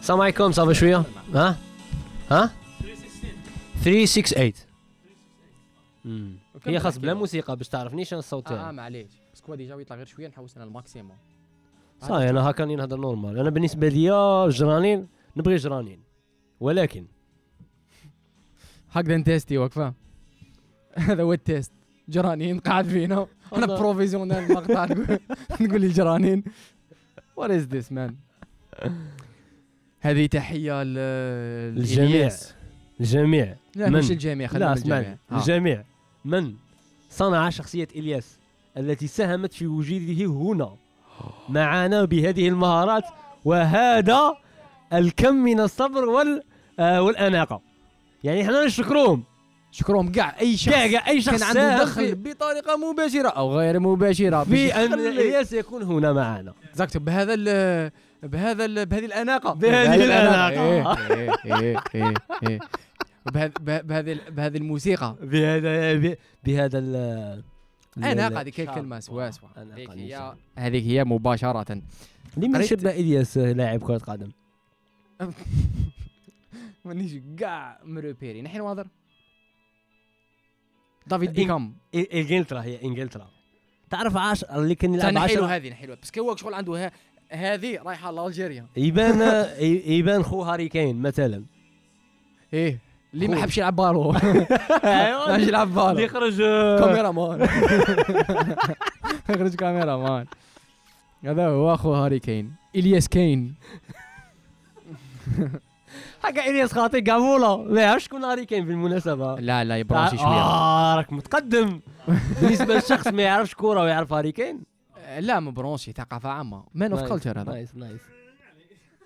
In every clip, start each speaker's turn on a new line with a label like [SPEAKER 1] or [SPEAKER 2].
[SPEAKER 1] السلام عليكم صافي شوية. ها؟ ها؟ 368 امم هي خاص بلا موسيقى باش تعرفنيش أنا الصوت
[SPEAKER 2] آه
[SPEAKER 1] تاعي
[SPEAKER 2] معليش. باسكو ديجا ويطلع غير شوية نحوس أنا الماكسيموم.
[SPEAKER 1] صاي أنا هكا راني نهضر نورمال أنا بالنسبة ليا جرانين نبغي جرانين ولكن
[SPEAKER 2] هكذا نتيستي وقفه هذا هو التيست. جرانين قاعد فينا. أنا
[SPEAKER 1] الله.
[SPEAKER 2] بروفيسيونيل مقطع تقول لي جرانين what is this man هذه تحية ل
[SPEAKER 1] الجميع.
[SPEAKER 2] لا
[SPEAKER 1] من؟
[SPEAKER 2] مش الجميع خلينا
[SPEAKER 1] لا
[SPEAKER 2] الجميع.
[SPEAKER 1] الجميع. من؟ صنع شخصية إلياس التي ساهمت في وجوده هنا معنا بهذه المهارات وهذا الكم من الصبر وال آه والأناقة. يعني إحنا نشكرهم.
[SPEAKER 2] شكرهم كاع أي شخص.
[SPEAKER 1] كاع أي شخص
[SPEAKER 2] كان عنده دخل. بطريقة مباشرة أو غير مباشرة.
[SPEAKER 1] في
[SPEAKER 2] أن
[SPEAKER 1] إلياس يكون هنا معنا.
[SPEAKER 2] exact بهذا بهذا ال بهذه الأناقة.
[SPEAKER 1] بهذه الأناقة.
[SPEAKER 2] إيه إيه إيه إيه إيه. به- بهذه ال- بهذه الموسيقى.
[SPEAKER 1] بهذا بهذا ال
[SPEAKER 2] أناقة
[SPEAKER 1] ال-
[SPEAKER 2] هذيك الكلمة سوا سوا. هذيك هي
[SPEAKER 1] النساء.
[SPEAKER 2] هذيك هي مباشرة.
[SPEAKER 1] لمن شبه إلياس لاعب كرة قدم؟
[SPEAKER 2] مانيش كاع مروبيري نحن واضر دافيد بيكام.
[SPEAKER 1] إنجلترا هي إنجلترا. تعرف عاش اللي كان يلعب
[SPEAKER 2] نحلو
[SPEAKER 1] 10
[SPEAKER 2] هذه نحلو بس هو شغل عنده ها- هذه رايحة لالجيريا
[SPEAKER 1] يبان يبان خو هاري كين مثلا.
[SPEAKER 2] إيه اللي ما. حبش يلعب بالو. ما
[SPEAKER 1] أيوه
[SPEAKER 2] حبش يلعب بالو.
[SPEAKER 1] اللي يخرج
[SPEAKER 2] كاميرا مان. خرج كاميرا مان. هذا هو أخو هاري كين. إلياس كين.
[SPEAKER 1] هكا إلياس خاطي قابولا ما يعرفش شكون هاري كين بالمناسبه
[SPEAKER 2] لا لا يبراشي شوية.
[SPEAKER 1] آه راك متقدم. بالنسبة للشخص ما يعرفش كورة ويعرف هاري كين.
[SPEAKER 2] لا م branché ثقافة عامة. man
[SPEAKER 1] of
[SPEAKER 2] culture هذا.
[SPEAKER 1] nice nice.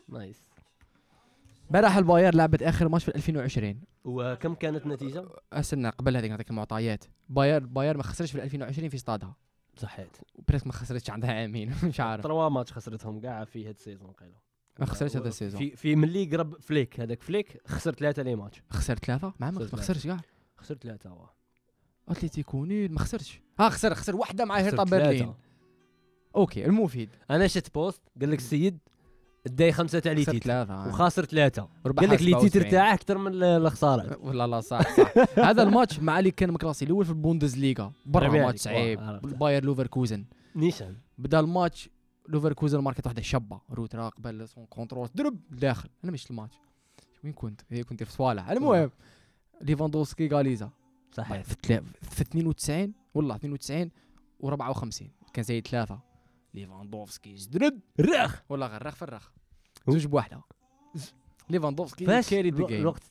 [SPEAKER 1] nice.
[SPEAKER 2] امبارح الباير لعبت آخر ماتش في 2020
[SPEAKER 1] وكم كانت النتيجة؟
[SPEAKER 2] استنى قبل هذيك نعطيك المعطيات. باير باير ما خسرش في 2020 في استادها.
[SPEAKER 1] صحيت.
[SPEAKER 2] presque ما خسرتش عندها عامين مش عارف.
[SPEAKER 1] trois matchs خسرتهم كاع في هاد ال saison قيلا
[SPEAKER 2] ما خسرتش هذا ال saison
[SPEAKER 1] في في ملي قرب فليك هذاك فليك خسر ثلاثة les matchs.
[SPEAKER 2] خسر ثلاثة؟ مع ما
[SPEAKER 1] خسر
[SPEAKER 2] ما خسرش كاع
[SPEAKER 1] خسر ثلاثة هو
[SPEAKER 2] اتليتيكو نيل ما خسرش. آه خسر خسر واحدة مع هيرتا برلين. أوكي المفيد.
[SPEAKER 1] أنا شفت بوست قال لك السيد داي خمسة تاع لي تيتر.
[SPEAKER 2] آه.
[SPEAKER 1] وخاسر
[SPEAKER 2] ثلاثة.
[SPEAKER 1] قال لك لي تيتر
[SPEAKER 2] 77.
[SPEAKER 1] تاعه أكثر من ال- الخسارة.
[SPEAKER 2] والله لا صح صح. هذا الماتش مع اللي كان مكلاسي الأول في البوندسليغا. برا ماتش. صعيب. باير لوفركوزن
[SPEAKER 1] نيشان.
[SPEAKER 2] بدأ الماتش لوفركوزن ماركت واحدة شابة. روت راقبه سون كونترول درب داخل. أنا مش الماتش. وين كنت؟ هي كنت في صوالح. المهم ليفاندوسكي غاليزا
[SPEAKER 1] صحيح.
[SPEAKER 2] في 92 والله 92 و54 كان زايد ثلاثة. ليفاندوفسكي زدرب
[SPEAKER 1] رخ.
[SPEAKER 2] والله غير رخ في الرخ. زوج بوحدة. ليفاندوفسكي كاري ذا
[SPEAKER 1] الو-
[SPEAKER 2] جيم.
[SPEAKER 1] الوقت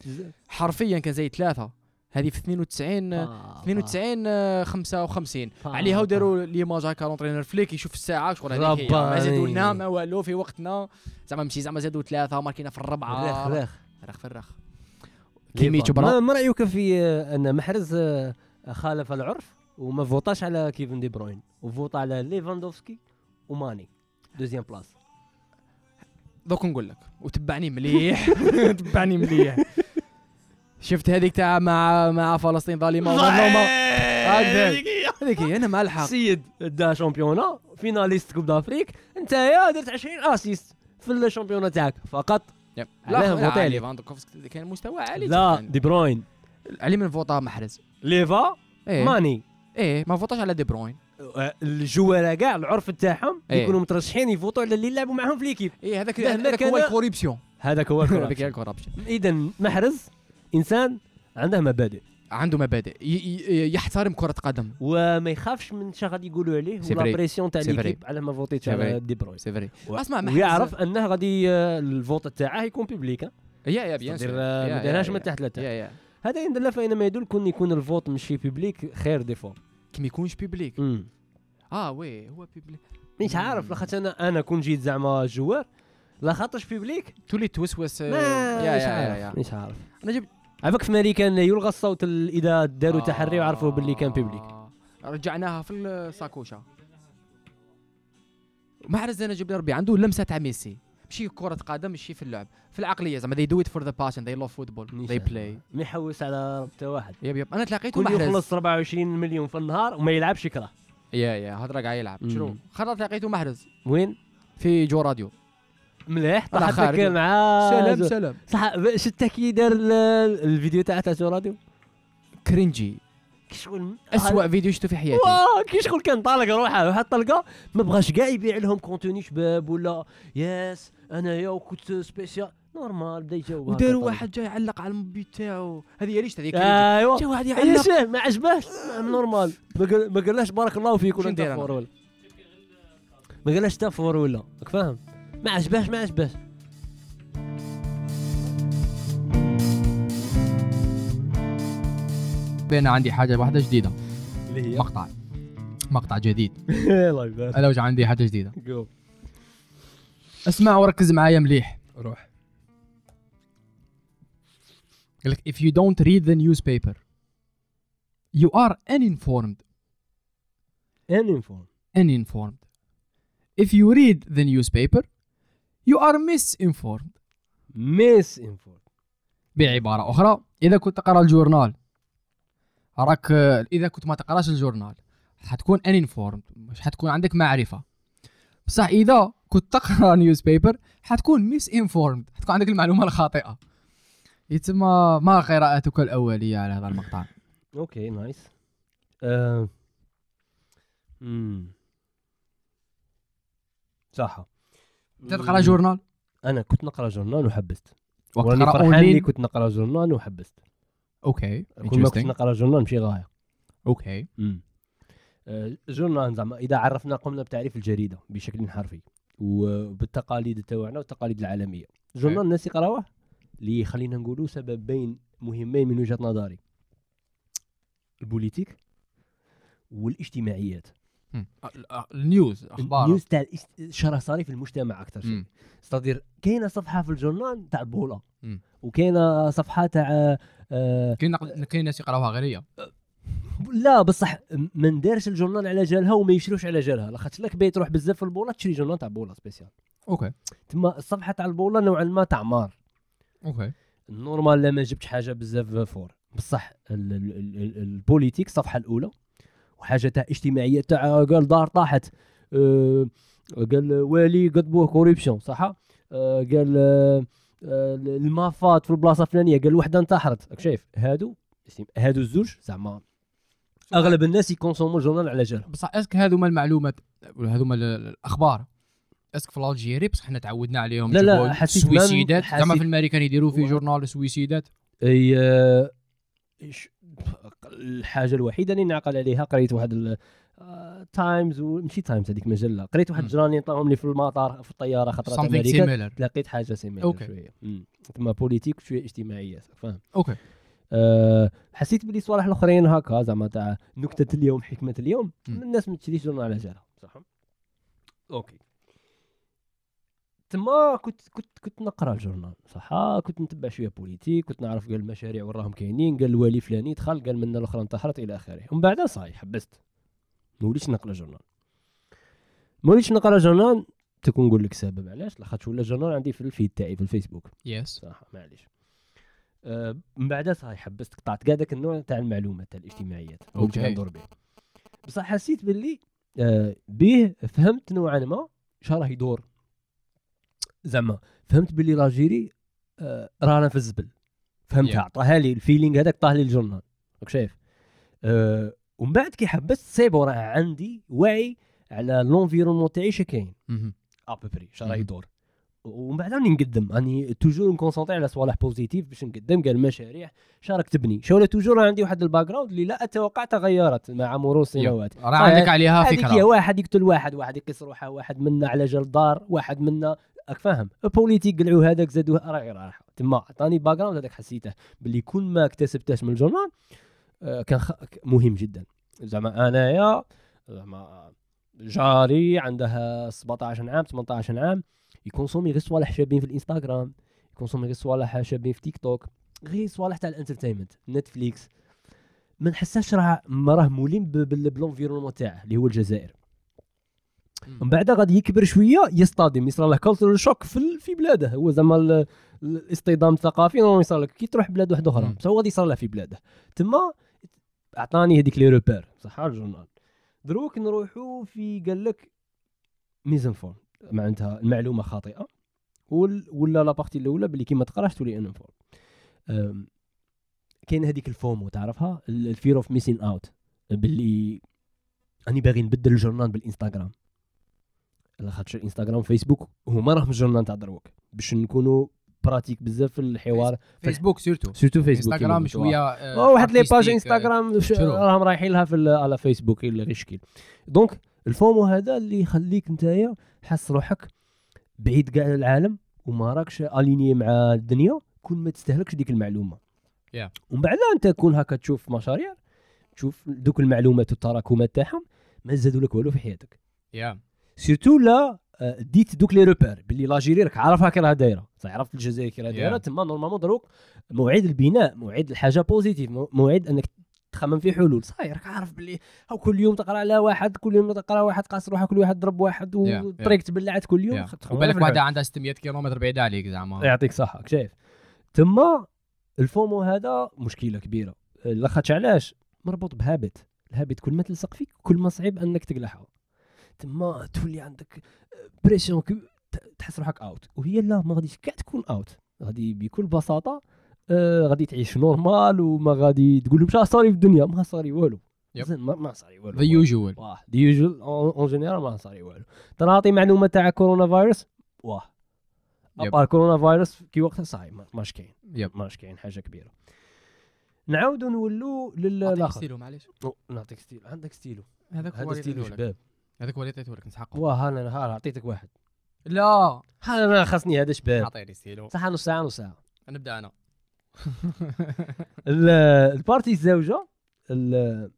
[SPEAKER 2] حرفيا كان زايد ثلاثة. هذه في 92
[SPEAKER 1] آه،
[SPEAKER 2] 92 آه، 55
[SPEAKER 1] آه،
[SPEAKER 2] عليها
[SPEAKER 1] آه.
[SPEAKER 2] وداروا ليماج هكا لونترينر فليك يشوف الساعة شغل هذيك هي. ما. زادوا لنا ما والو في وقتنا. زعما ماشي زعما زادوا ثلاثة ماركينا في الربعة.
[SPEAKER 1] رخ رخ.
[SPEAKER 2] رخ في الرخ. كيميتشو
[SPEAKER 1] ما
[SPEAKER 2] برا
[SPEAKER 1] ما رأيك في آه، أن محرز آه، خالف العرف وما فوتاش على كيفن دي بروين؟ وفوت على ليفاندوفسكي؟ وماني. deuxième place
[SPEAKER 2] دوك نقول لك وتبعني مليح. تبعني مليح. شفت هذيك تاع مع مع فلسطين ظالمة هكذا. هذيك هي. أنا مع الحق.
[SPEAKER 1] سيد دا championnat finaliste coupe d'Afrique أنت يا درت 20 assists في ال championnat تاعك. فقط.
[SPEAKER 2] لا. ليفاندوفسكي كان مستوى عالي
[SPEAKER 1] لا. دي بروين.
[SPEAKER 2] علي من فوطا محرز.
[SPEAKER 1] ليفا
[SPEAKER 2] إيه.
[SPEAKER 1] ماني.
[SPEAKER 2] إيه ما فوتاش على دي بروين.
[SPEAKER 1] الجوالة كاع العرف تاعهم
[SPEAKER 2] إيه.
[SPEAKER 1] يكونوا مترشحين يفوتوا على اللي يلعبوا معاهم في l'équipe
[SPEAKER 2] إيه هذاك هذاك هو
[SPEAKER 1] ال
[SPEAKER 2] corruption
[SPEAKER 1] هذاك هو ال
[SPEAKER 2] corruption.
[SPEAKER 1] اذا محرز إنسان عنده مبادئ.
[SPEAKER 2] عنده مبادئ. ي- ي- يحترم كرة قدم.
[SPEAKER 1] وما يخافش من شي غادي يقولوا عليه ولا. بريسيون تاع. ليكيب على ما فوتيتش. على دي بروين.
[SPEAKER 2] سي فري. أسمع محرز-
[SPEAKER 1] ويعرف أنه غادي الفوت تاعه يكون بيبليك.
[SPEAKER 2] يا يا بيان سور.
[SPEAKER 1] ما
[SPEAKER 2] يا-
[SPEAKER 1] من تحت لتحت. هذا يدل فإنما يدل كون يكون الفوت ماشي بيبليك خير ديفو
[SPEAKER 2] كي ما يكونش بيبليك آه وي هو بيبليك
[SPEAKER 1] مش عارف لاخاطش أنا أنا كون جيت زعما جوار. لا خاطرش بيبليك؟
[SPEAKER 2] تولي توسوس آه،
[SPEAKER 1] مش عارف
[SPEAKER 2] يا.
[SPEAKER 1] مش عارف.
[SPEAKER 2] أنا جبت
[SPEAKER 1] عفاك في كان يلغى الصوت ال- إذا داروا تحري وعرفوا باللي كان بيبليك.
[SPEAKER 2] آه. رجعناها في الساكوشة. محرز أنا جبت ربي عنده لمسة تاع ميسي. ماشي كرة قدم ماشي في اللعب. في العقلية زعما they do it for the passion they love football they play.
[SPEAKER 1] ما يحوس على ربطه واحد.
[SPEAKER 2] يب يب. أنا تلاقيته
[SPEAKER 1] كل يخلص 24 مليون في النهار وما يلعبش يكره
[SPEAKER 2] يا يا هضره قاعد يلعب. شنو؟ خرج تلاقيته محرز.
[SPEAKER 1] وين؟
[SPEAKER 2] في جو راديو.
[SPEAKER 1] مليح. لك مع
[SPEAKER 2] سلام سلام.
[SPEAKER 1] صح شتا كي دار ال- الفيديو تاع تاع راديو؟
[SPEAKER 2] كرينجي
[SPEAKER 1] كي شغل
[SPEAKER 2] اسوء فيديو شفته في حياتي.
[SPEAKER 1] واه كي شغل كان طالق روحه. واحد طلقه ما بغاش كاع يبيع لهم كونتوني شباب ولا؟ ياس انايا وكنت سبيسيال نورمال بدأ يجاوب طلق.
[SPEAKER 2] واحد جاي يعلق على الموبيل تاعو هذه هذه كرينجي
[SPEAKER 1] ايوا
[SPEAKER 2] جا واحد يعلق.
[SPEAKER 1] ما عجبهش نورمال. ما قال- ما قالهاش بارك الله فيك ولا
[SPEAKER 2] أنت؟
[SPEAKER 1] فور ولا. ما قالهاش تفور ولا. راك فاهم؟ ما عجبهاش ما عجبهاش.
[SPEAKER 2] بين عندي حاجة واحدة جديدة.
[SPEAKER 1] اللي هي؟
[SPEAKER 2] مقطع. مقطع جديد.
[SPEAKER 1] الله يبارك
[SPEAKER 2] أنا وجه عندي حاجة
[SPEAKER 1] جديدة.
[SPEAKER 2] اسمع وركز معايا مليح.
[SPEAKER 1] روح.
[SPEAKER 2] قال لك if you don't read the newspaper you are uninformed
[SPEAKER 1] uninformed
[SPEAKER 2] uninformed if you read the newspaper you are misinformed
[SPEAKER 1] misinformed
[SPEAKER 2] بعبارة أخرى إذا كنت تقرأ الجورنال راك إذا كنت ما تقراش الجورنال حتكون uninformed مش حتكون عندك معرفة بصح إذا كنت تقرأ نيوز بيبر حتكون misinformed حتكون عندك المعلومة الخاطئة يتسمى ما قراءتك الأولية على هذا المقطع.
[SPEAKER 1] okay nice. آه. مم. صح
[SPEAKER 2] أنت تقرأ journal؟
[SPEAKER 1] أنا كنت نقرأ journal وحبست. فرحان اني
[SPEAKER 2] أونلاين
[SPEAKER 1] كنت نقرأ journal وحبست.
[SPEAKER 2] okay
[SPEAKER 1] كل ما كنت. نقرأ journal نمشي غاية.
[SPEAKER 2] okay.
[SPEAKER 1] آه، journal زعما إذا عرفنا قمنا بتعريف الجريدة بشكل حرفي وبالتقاليد تاعنا والتقاليد العالمية. journal الناس يقراوه؟ اللي خلينا نقولوا سببين مهمين من وجهة نظري. ال politique والاجتماعيات.
[SPEAKER 2] ال news أخبار.
[SPEAKER 1] ال news تاع شرح صاري في المجتمع أكثر شيء.
[SPEAKER 2] مم.
[SPEAKER 1] استدير كاينة صفحة في ال journal تاع البوله. وكاينة صفحة تاع آه
[SPEAKER 2] كاين نق- كاين ناس يقراوها غير هي.
[SPEAKER 1] لا بصح ما ندارش ال journal على جالها وما يشروش على جالها. لاخاطش لك باغي تروح بزاف في البوله تشري journal تاع بوله spécial.
[SPEAKER 2] okay.
[SPEAKER 1] تما الصفحة تاع البوله نوعا ما تعمار
[SPEAKER 2] okay.
[SPEAKER 1] normal لا ما جبتش حاجة بزاف fort. بصح ال- ال- ال- ال- ال politique الصفحه الأولى وحاجه تاع اجتماعية تاع قال دار طاحت. آه، قال والي قضبوه corruption صح قال آه، آه، المافات في البلاصة الفلانية قال وحدة انتحرت. راك شايف؟ هادو اسم- هادو الزوج زعما أغلب الناس يكونسومو ال journal على جالهم.
[SPEAKER 2] بصح est-ce que هذوما المعلومات ولا هذوما ال- الأخبار. est-ce que في l'Algérie بصح حنا تعودنا عليهم
[SPEAKER 1] لا، لا، حسيت
[SPEAKER 2] سويسيدات. زعما في الامريكان يديروا في journal سويسيدات.
[SPEAKER 1] أي الحاجة الوحيدة اللي نعقل عليها قريت واحد تايمز ومشي تايمز هذيك مجلة. قريت واحد
[SPEAKER 2] مم.
[SPEAKER 1] الجراني عطاهم لي في المطار في الطيارة
[SPEAKER 2] something أمريكا.
[SPEAKER 1] لقيت حاجة
[SPEAKER 2] similar
[SPEAKER 1] okay. شوية. تما politique وشويه اجتماعية فاهم؟
[SPEAKER 2] أوكي.
[SPEAKER 1] أه حسيت بلي صوالح الأخرين هكا زعما تاع نكتة اليوم حكمة اليوم. الناس ما تشريش journal على جالها صح okay. تما كنت كنت كنت نقرا ال journal صح؟ كنت نتبع شوية politique كنت نعرف قال المشاريع وراهم كاينين قال الوالي فلاني دخل قال منا الأخرى انتحرت إلى آخره. ومن بعد صاي حبست. ما وليتش نقرأ journal ما وليتش نقرأ journal تكون نقول لك السبب علاش؟ لاخاطش ولا journal عندي في ال feed تاعي في الفيسبوك.
[SPEAKER 2] yes
[SPEAKER 1] صح معليش. آه من بعد صاي حبست. قطعت كاع داك النوع تاع المعلومات تاع الاجتماعيات. نمشي ندور به بصح حسيت باللي آه به فهمت نوعا ما اش راه يدور. زعما فهمت باللي l'Algérie آه رانا في الزبل. فهمتها
[SPEAKER 2] Yeah.
[SPEAKER 1] عطاها لي ال feeling هذاك طاه لي ال journal. راك شايف. آه ومن بعد كي حبست c'est bon راه عندي وعي على l'environnement تاعي اش كاين.
[SPEAKER 2] à
[SPEAKER 1] peu près اش راه. يدور. ومن بعد راني نقدم. راني toujours نكونسونطري على صوالح positif باش نقدم قال مشاريع. راك تبني. شو toujours عندي واحد ال background اللي لا أتوقع تغيرت مع مرور السنوات
[SPEAKER 2] راه عندك عليها
[SPEAKER 1] هذيك
[SPEAKER 2] فكره
[SPEAKER 1] واحد يقتل واحد واحد يقيس روحه واحد منا على جال دار واحد منا راك فاهم. politique قلعوا هذاك زادوه راه راح تما عطاني background هذاك حسيته. باللي كل ما اكتسبته من ال journal آه، كان. مهم جدا. زعما أنايا زعما جاري عندها 17 عام 18 عام يكونسومي غير صوالح شابين في الإنستغرام يكونسومي غير صوالح شابين في تيك توك غير صوالح تاع ال entertainment نتفليكس. ما نحسهاش راه راه مولين بال environnement تاعه اللي هو الجزائر. من بعد غادي يكبر شوية يصطدم يصرى له culture shock في في بلاده. هو زعما ال- الاصطدام الثقافي normal يصرى لك كي تروح بلاد واحدة
[SPEAKER 2] أخرى.
[SPEAKER 1] بصح هو غادي يصرى له في بلاده. تما اعطاني هذيك les repères صح ال journal دروك نروحوا في قال لك misinformed معناتها المعلومة خاطئة. ولا la partie الأولى باللي كي ما تقراش تولي uninformed كاين هذيك ال FOMO تعرفها؟ ال fear of missing out باللي راني باغي نبدل ال journal بالإنستغرام. على خاطر الانستغرام فيسبوك هما راهم ال journal تاع دروك باش نكونوا pratique بزاف في الحوار
[SPEAKER 2] فيسبوك surtout
[SPEAKER 1] surtout فيسبوك
[SPEAKER 2] انستغرام. شوية
[SPEAKER 1] آه واحد les pages
[SPEAKER 2] artistic،
[SPEAKER 1] انستغرام؟ راهم رايحين لها في على فيسبوك اللي غير شكل donc ال FOMO هذا اللي يخليك نتايا حس روحك بعيد كاع العالم وما راكش aligné مع الدنيا كون ما تستهلكش ديك المعلومة
[SPEAKER 2] Yeah.
[SPEAKER 1] ومن بعد أنت كون هكا تشوف مشاريع تشوف دوك المعلومات والتراكمات تاعهم ما زادوا لك والو في حياتك
[SPEAKER 2] يا
[SPEAKER 1] surtout لا ديت دوك les repères باللي l'Algérie راك عارفها كي راها دايرة. صح عرفت الجزائر كي راها دايرة.
[SPEAKER 2] Yeah.
[SPEAKER 1] تما normalement دروك موعد البناء موعد الحاجة positif مو- موعد إنك تخمم في حلول. صاير راك عارف باللي هاو كل يوم تقرأ على واحد كل يوم تقرأ واحد قاس روحك كل واحد ضرب واحد
[SPEAKER 2] yeah.
[SPEAKER 1] وطريق تبلعت كل يوم.
[SPEAKER 2] وبالك
[SPEAKER 1] واحدة.
[SPEAKER 2] عندها 600 كيلومتر بعيده عليك زعما.
[SPEAKER 1] يعطيك صحة شايف تما ال FOMO هذا مشكلة كبيرة. لاخاطش علاش؟ مربوط ب habit. ال habit كل ما تلصق فيك كل ما صعيب إنك تقلعها. تما تولي عندك pression تحس روحك out وهي لا ما غاديش كاع تكون out غادي بكل بساطة آه غادي تعيش normal وما غادي تقول لهم شا صاري في الدنيا. ما صاري والو. زين ما, صاري والو.
[SPEAKER 2] the usual
[SPEAKER 1] واه the usual en général ما صاري والو. تنعطي معلومات تاع كورونا فيروس واه.
[SPEAKER 2] à
[SPEAKER 1] part كورونا فيروس كي وقتها صاي ما- ماش كاين ماش كاين حاجة كبيرة. نعاودوا نولوا للاخر
[SPEAKER 2] ستيلو معليش.
[SPEAKER 1] نعطيك ستيلو. عندك ستيلو.
[SPEAKER 2] هذاك هو
[SPEAKER 1] هذا ستيلو. شباب.
[SPEAKER 2] هذاك هو اللي عطيته لك نسحق
[SPEAKER 1] واه أنا ها عطيتك واحد.
[SPEAKER 2] لا!
[SPEAKER 1] ها أنا خاصني هذا شباب.
[SPEAKER 2] أعطيني ستيلو.
[SPEAKER 1] صح نص ساعة نص ساعة.
[SPEAKER 2] نبدأ أنا.
[SPEAKER 1] ال- ال partie الزوجة ال-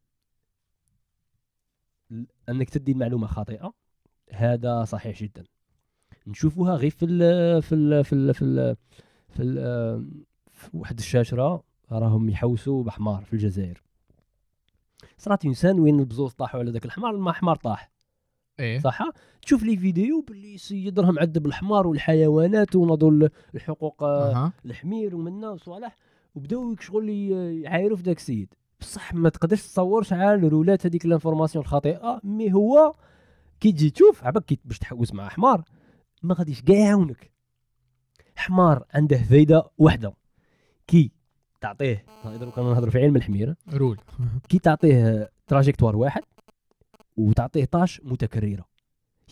[SPEAKER 1] ال- أنك تدي المعلومة خاطئة. هذا صحيح جدا. نشوفوها غير في ال في ال في ال في ال في, ال في واحد الشاشرة. راهم يحوسوا بحمار في الجزائر. صرات إنسان وين البزوز طاحوا على ذاك الحمار؟ ما حمار طاح.
[SPEAKER 2] إيه.
[SPEAKER 1] صح؟ تشوف لي فيديو باللي سيد راه معذب الحمار والحيوانات ونضوا ال- الحقوق آه،
[SPEAKER 2] أها.
[SPEAKER 1] الحمير ومنا وصالح. وبداو شغل ي- يعايروا في ذاك السيد. بصح ما تقدرش تصور شحال رولات هذيك ال information الخاطئة mais هو كي تجي تشوف عباك باش تحوس مع حمار ما غاديش كاع يعاونك. حمار عنده فايدة واحدة كي تعطيه دروك أنا نهضر في علم الحمير.
[SPEAKER 2] رول.
[SPEAKER 1] كي تعطيه تراجيكتوار واحد وتعطيه طاش متكررة.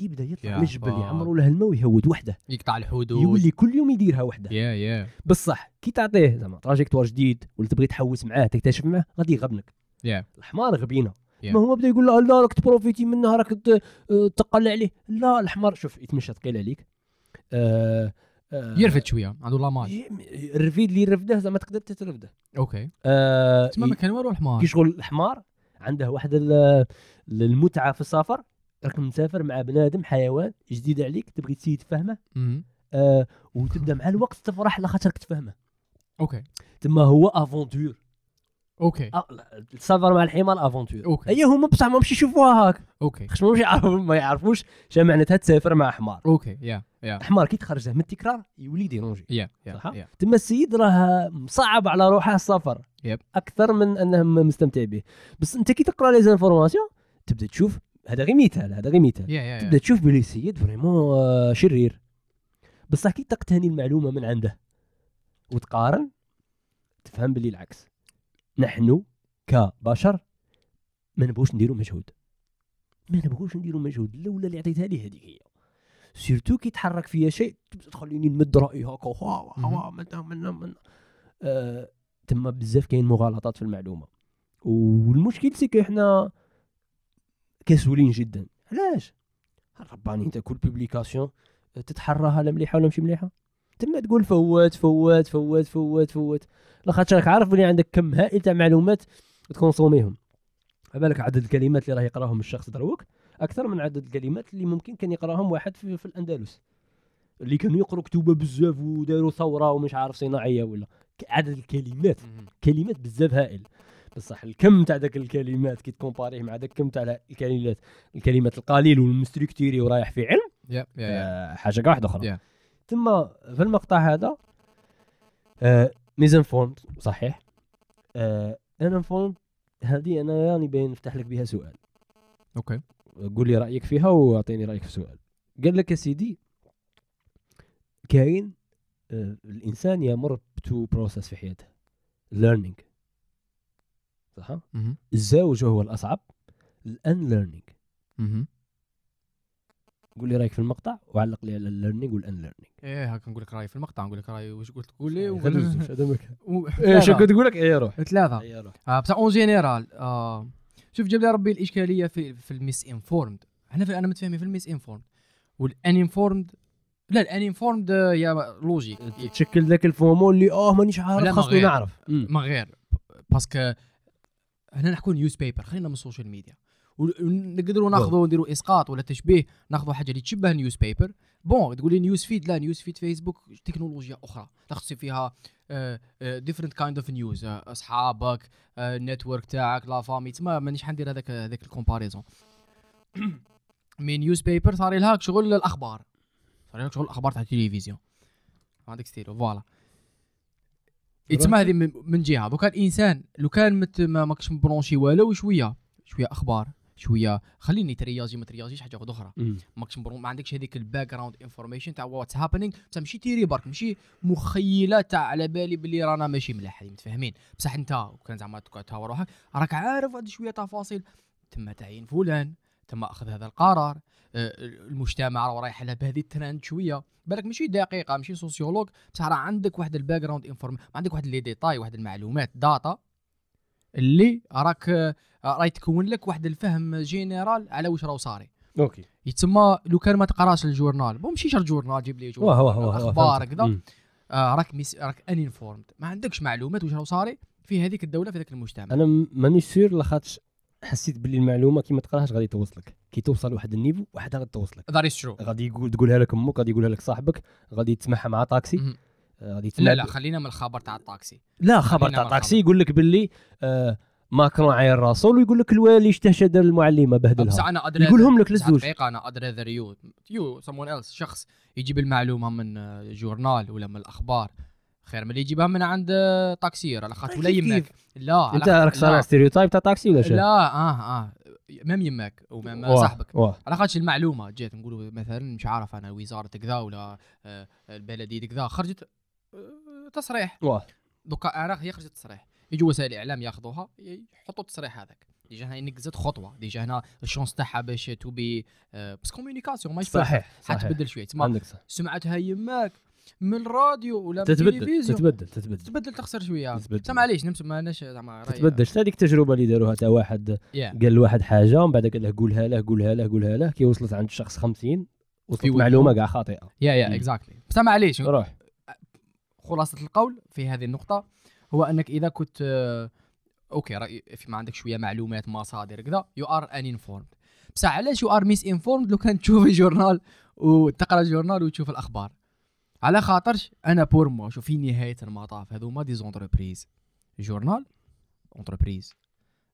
[SPEAKER 1] يبدا يطلع من الجبل. يعمروا له الماء ويهود وحدة.
[SPEAKER 2] يقطع الحدود.
[SPEAKER 1] يولي كل يوم يديرها وحدة.
[SPEAKER 2] يا يا.
[SPEAKER 1] بصح كي تعطيه زعما تراجيكتوار جديد ولا تبغي تحوس معاه تكتشف معاه غادي يغبنك.
[SPEAKER 2] يا.
[SPEAKER 1] الحمار غبينة.
[SPEAKER 2] Yeah.
[SPEAKER 1] ما هو بدا يقول له لا راك تبروفيتي منها راك آه، تقل عليه. لا الحمار شوف يتمشى ثقيل عليك. آه آه
[SPEAKER 2] يرفد شوية عنده لامال
[SPEAKER 1] ي- الرفيد اللي يرفده زعما تقدر تترفده.
[SPEAKER 2] okay.
[SPEAKER 1] آه
[SPEAKER 2] تسمى ما كان والو الحمار.
[SPEAKER 1] كي شغل الحمار عنده واحد ال- المتعه في السفر راك مسافر مع بنادم حيوان جديد عليك تبغي تسيي تفهمه. آه وتبدأ مع الوقت تفرح لخاطرك تفهمه.
[SPEAKER 2] أوكي.
[SPEAKER 1] تما هو
[SPEAKER 2] aventure.
[SPEAKER 1] okay. لا، السفر مع الحمار aventure
[SPEAKER 2] okay.
[SPEAKER 1] اي هما بصح ما مشي يشوفوها هاك.
[SPEAKER 2] okay.
[SPEAKER 1] خاطر ما يعرفوا ما يعرفوش شنو معناتها تسافر مع حمار.
[SPEAKER 2] okay yeah yeah.
[SPEAKER 1] حمار كي تخرجه من التكرار يولي déranger
[SPEAKER 2] yeah yeah
[SPEAKER 1] صح؟ تما السيد راه مصعب على روحه السفر.
[SPEAKER 2] yep.
[SPEAKER 1] أكثر من أنه مستمتع به. بس أنت كي تقرأ les informations تبدأ تشوف هذا غير مثال هذا غير مثال. تبدأ تشوف بلي السيد vraiment آه، شرير. بصح كي تقتني المعلومة من عنده وتقارن تفهم بلي العكس. نحن كبشر ما نبغوش نديروا مجهود. ما نبغوش نديروا مجهود الاولى اللي عطيتها لي هذيك هي. surtout كي تحرك فيا شيء تخليني نمد رأيي هكا وا منا منا منا آه، تما بزاف كاين مغالطات في المعلومة. والمشكل c'est que إحنا كسولين جدا. علاش؟ الرباني انت كل publication تتحراها لا مليحة ولا ماشي مليحة؟ تما تقول فوت فوت فوت فوت فوت. لاخاطش راك عارف بلي عندك كم هائل تاع معلومات تكونسوميهم. بالك عدد الكلمات اللي راه يقراهم الشخص دروك؟ أكثر من عدد الكلمات اللي ممكن كان يقراهم واحد في, في الأندلس. اللي كانوا يقروا كتوبه بزاف وداروا ثورة ومش عارف صناعية ولا. عدد الكلمات. كلمات بزاف هائل. بصح الكم تاع ذاك الكلمات كي تكومباريه مع ذاك الكم تاع الكلمات. الكلمات القليل والمستركتيري ورايح في علم.
[SPEAKER 2] يا يا يا
[SPEAKER 1] آه، حاجة واحدة أخرى.
[SPEAKER 2] Yeah.
[SPEAKER 1] ثم في المقطع هذا آه ميزانفورمد صحيح. آه انفورمد هذه أنا راني باين نفتح لك بها سؤال.
[SPEAKER 2] okay.
[SPEAKER 1] قول لي رأيك فيها وأعطيني رأيك في السؤال. قال لك يا سيدي كاين آه، الإنسان يمر ب two process في حياته. learning صح؟
[SPEAKER 2] مهم.
[SPEAKER 1] الزوج هو الأصعب ال
[SPEAKER 2] unlearning.
[SPEAKER 1] قول لي رأيك في المقطع وعلق لي على ال learning وال
[SPEAKER 2] unlearning إيه هاك نقول لك رأيي في المقطع نقول لك رأيي واش قلت تقول لي ثلاثة.
[SPEAKER 1] كنت تقول لك إيه روح.
[SPEAKER 2] ثلاثة.
[SPEAKER 1] إيه روح.
[SPEAKER 2] آه بصح en général آه شوف جاب لي ربي الإشكالية في في ال misinformed إحنا في أنا متفاهمين في ال misinformed وال uninformed لا ال uninformed هي logique
[SPEAKER 1] تشكل ذاك ال FOMO اللي آه مانيش
[SPEAKER 2] لا،
[SPEAKER 1] عارف
[SPEAKER 2] ما
[SPEAKER 1] خاصني
[SPEAKER 2] غير.
[SPEAKER 1] نعرف.
[SPEAKER 2] ما غير. parce que هنا نحكوا newspaper خلينا من ال social media ونقدروا ناخذوا نديروا إسقاط ولا تشبيه ناخذوا حاجة اللي تشبه newspaper bon تقول لي news feed لا news feed فيسبوك تكنولوجيا أخرى. تخص فيها different kind of news أصحابك ال network تاعك la famille تما مانيش حندير هذاك هذاك ال comparison mais newspaper صار لها شغل الأخبار. صار لها شغل الأخبار تاع التلفزيون. عندك ستيرو voilà. يتسمى هذه من- جهة. donc الانسان لو كان ما ماكش مبرونشي والو شوية شوية أخبار. شوية. خليني ترياجي ما ترياجيش حاجة واحدة
[SPEAKER 1] أخرى.
[SPEAKER 2] ماكش ما عندكش هذيك ال background information تاع what's happening بصح ماشي تيري برك ماشي مخيلات تاع على بالي باللي رانا ماشي ملاح متفاهمين. بصح انت وكان زعما تهاور روحك راك عارف هاد شوية تفاصيل. تم تعيين فلان تم أخذ هذا القرار آه، المجتمع راه رايح لها بهذه الترند شوية. بالك ماشي دقيقة ماشي sociologue بصح راه عندك واحد ال background inform عندك واحد les détails واحد المعلومات data اللي راك آه، راهي تكون لك واحد الفهم général على واش راه صاري.
[SPEAKER 1] okay.
[SPEAKER 2] يتسمى لو كان ما تقراش ال journal. bon ماشي شرط journal جيب لي
[SPEAKER 1] واه
[SPEAKER 2] journal
[SPEAKER 1] واه أخبار.
[SPEAKER 2] كذا. آه راك mis راك uninformed ما عندكش معلومات واش راه صاري في هذيك الدولة في هذاك المجتمع.
[SPEAKER 1] أنا م- مانيش سير لاخاطش حسيت باللي المعلومة كي ما تقراهاش غادي توصلك. كي توصل لواحد ال niveau واحدة غادي توصلك.
[SPEAKER 2] that's true
[SPEAKER 1] غادي يقول تقولها لك أمك غادي يقولها لك صاحبك غادي تسمعها مع طاكسي. آه، غادي
[SPEAKER 2] لا لا خلينا من الخبر تاع الطاكسي.
[SPEAKER 1] لا خبر تاع
[SPEAKER 2] مع
[SPEAKER 1] طاكسي
[SPEAKER 2] الخبر.
[SPEAKER 1] يقول لك باللي آه ماكرون عاير راسول ويقول لك الوالي استشهد
[SPEAKER 2] المعلمة
[SPEAKER 1] بهدلها.
[SPEAKER 2] أنا أدري
[SPEAKER 1] يقولهم لك
[SPEAKER 2] بصح
[SPEAKER 1] للزوج
[SPEAKER 2] دقيقه أنا أدري ذا يو يو سمون ايلس شخص يجيب المعلومة من آه، جورنال ولا من الأخبار خير من اللي يجيبها من عند آه، طاكسير على خاطر ولا
[SPEAKER 1] كيف؟
[SPEAKER 2] لا أنت
[SPEAKER 1] راك صانع
[SPEAKER 2] لا.
[SPEAKER 1] ستيريوتايب تاع طاكسي ولا شنو؟
[SPEAKER 2] لا آه آه. مام يماك ومام صاحبك. على خاطر المعلومة جات نقولوا مثلا مش عارف أنا وزارة كذا ولا آه، البلديه كذا خرجت تصريح. دوكا أنا هي خرجت تصريح. يجوا وسائل الإعلام ياخذوها يحطوا التصريح هذاك. ديجا هنا نقزت خطوة ديجا هنا الشونس تاعها باش تو بي miscommunication ما
[SPEAKER 1] صحيح صحيح.
[SPEAKER 2] حتبدل
[SPEAKER 1] شوية. صح.
[SPEAKER 2] سمعتها يماك من الراديو ولا من
[SPEAKER 1] تتبدل
[SPEAKER 2] التلفزيون.
[SPEAKER 1] تتبدل تتبدل.
[SPEAKER 2] تتبدل تخسر شوية.
[SPEAKER 1] تتبدل.
[SPEAKER 2] معليش نمس ماناش زعما راهي-
[SPEAKER 1] تتبدل. شفت هذيك التجربة اللي داروها تاع واحد
[SPEAKER 2] يا
[SPEAKER 1] قال لواحد حاجة ومن بعد قال له قولها له قولها له قولها له. كي وصلت عند الشخص 50 وصلت معلومة كاع
[SPEAKER 2] خاطئة. yeah
[SPEAKER 1] yeah.
[SPEAKER 2] exactly بصح معليش
[SPEAKER 1] روح.
[SPEAKER 2] خلاصة القول في هذه النقطة. هو أنك إذا كنت آه، okay رأي في ما عندك شوية معلومات مصادر كذا you are uninformed بصح علاش you are misinformed لو كان تشوف ال journal وتقرا ال journal وتشوف الأخبار. على خاطرش أنا pour moi شوف في نهاية المطاف هذوما des entreprises journal entreprise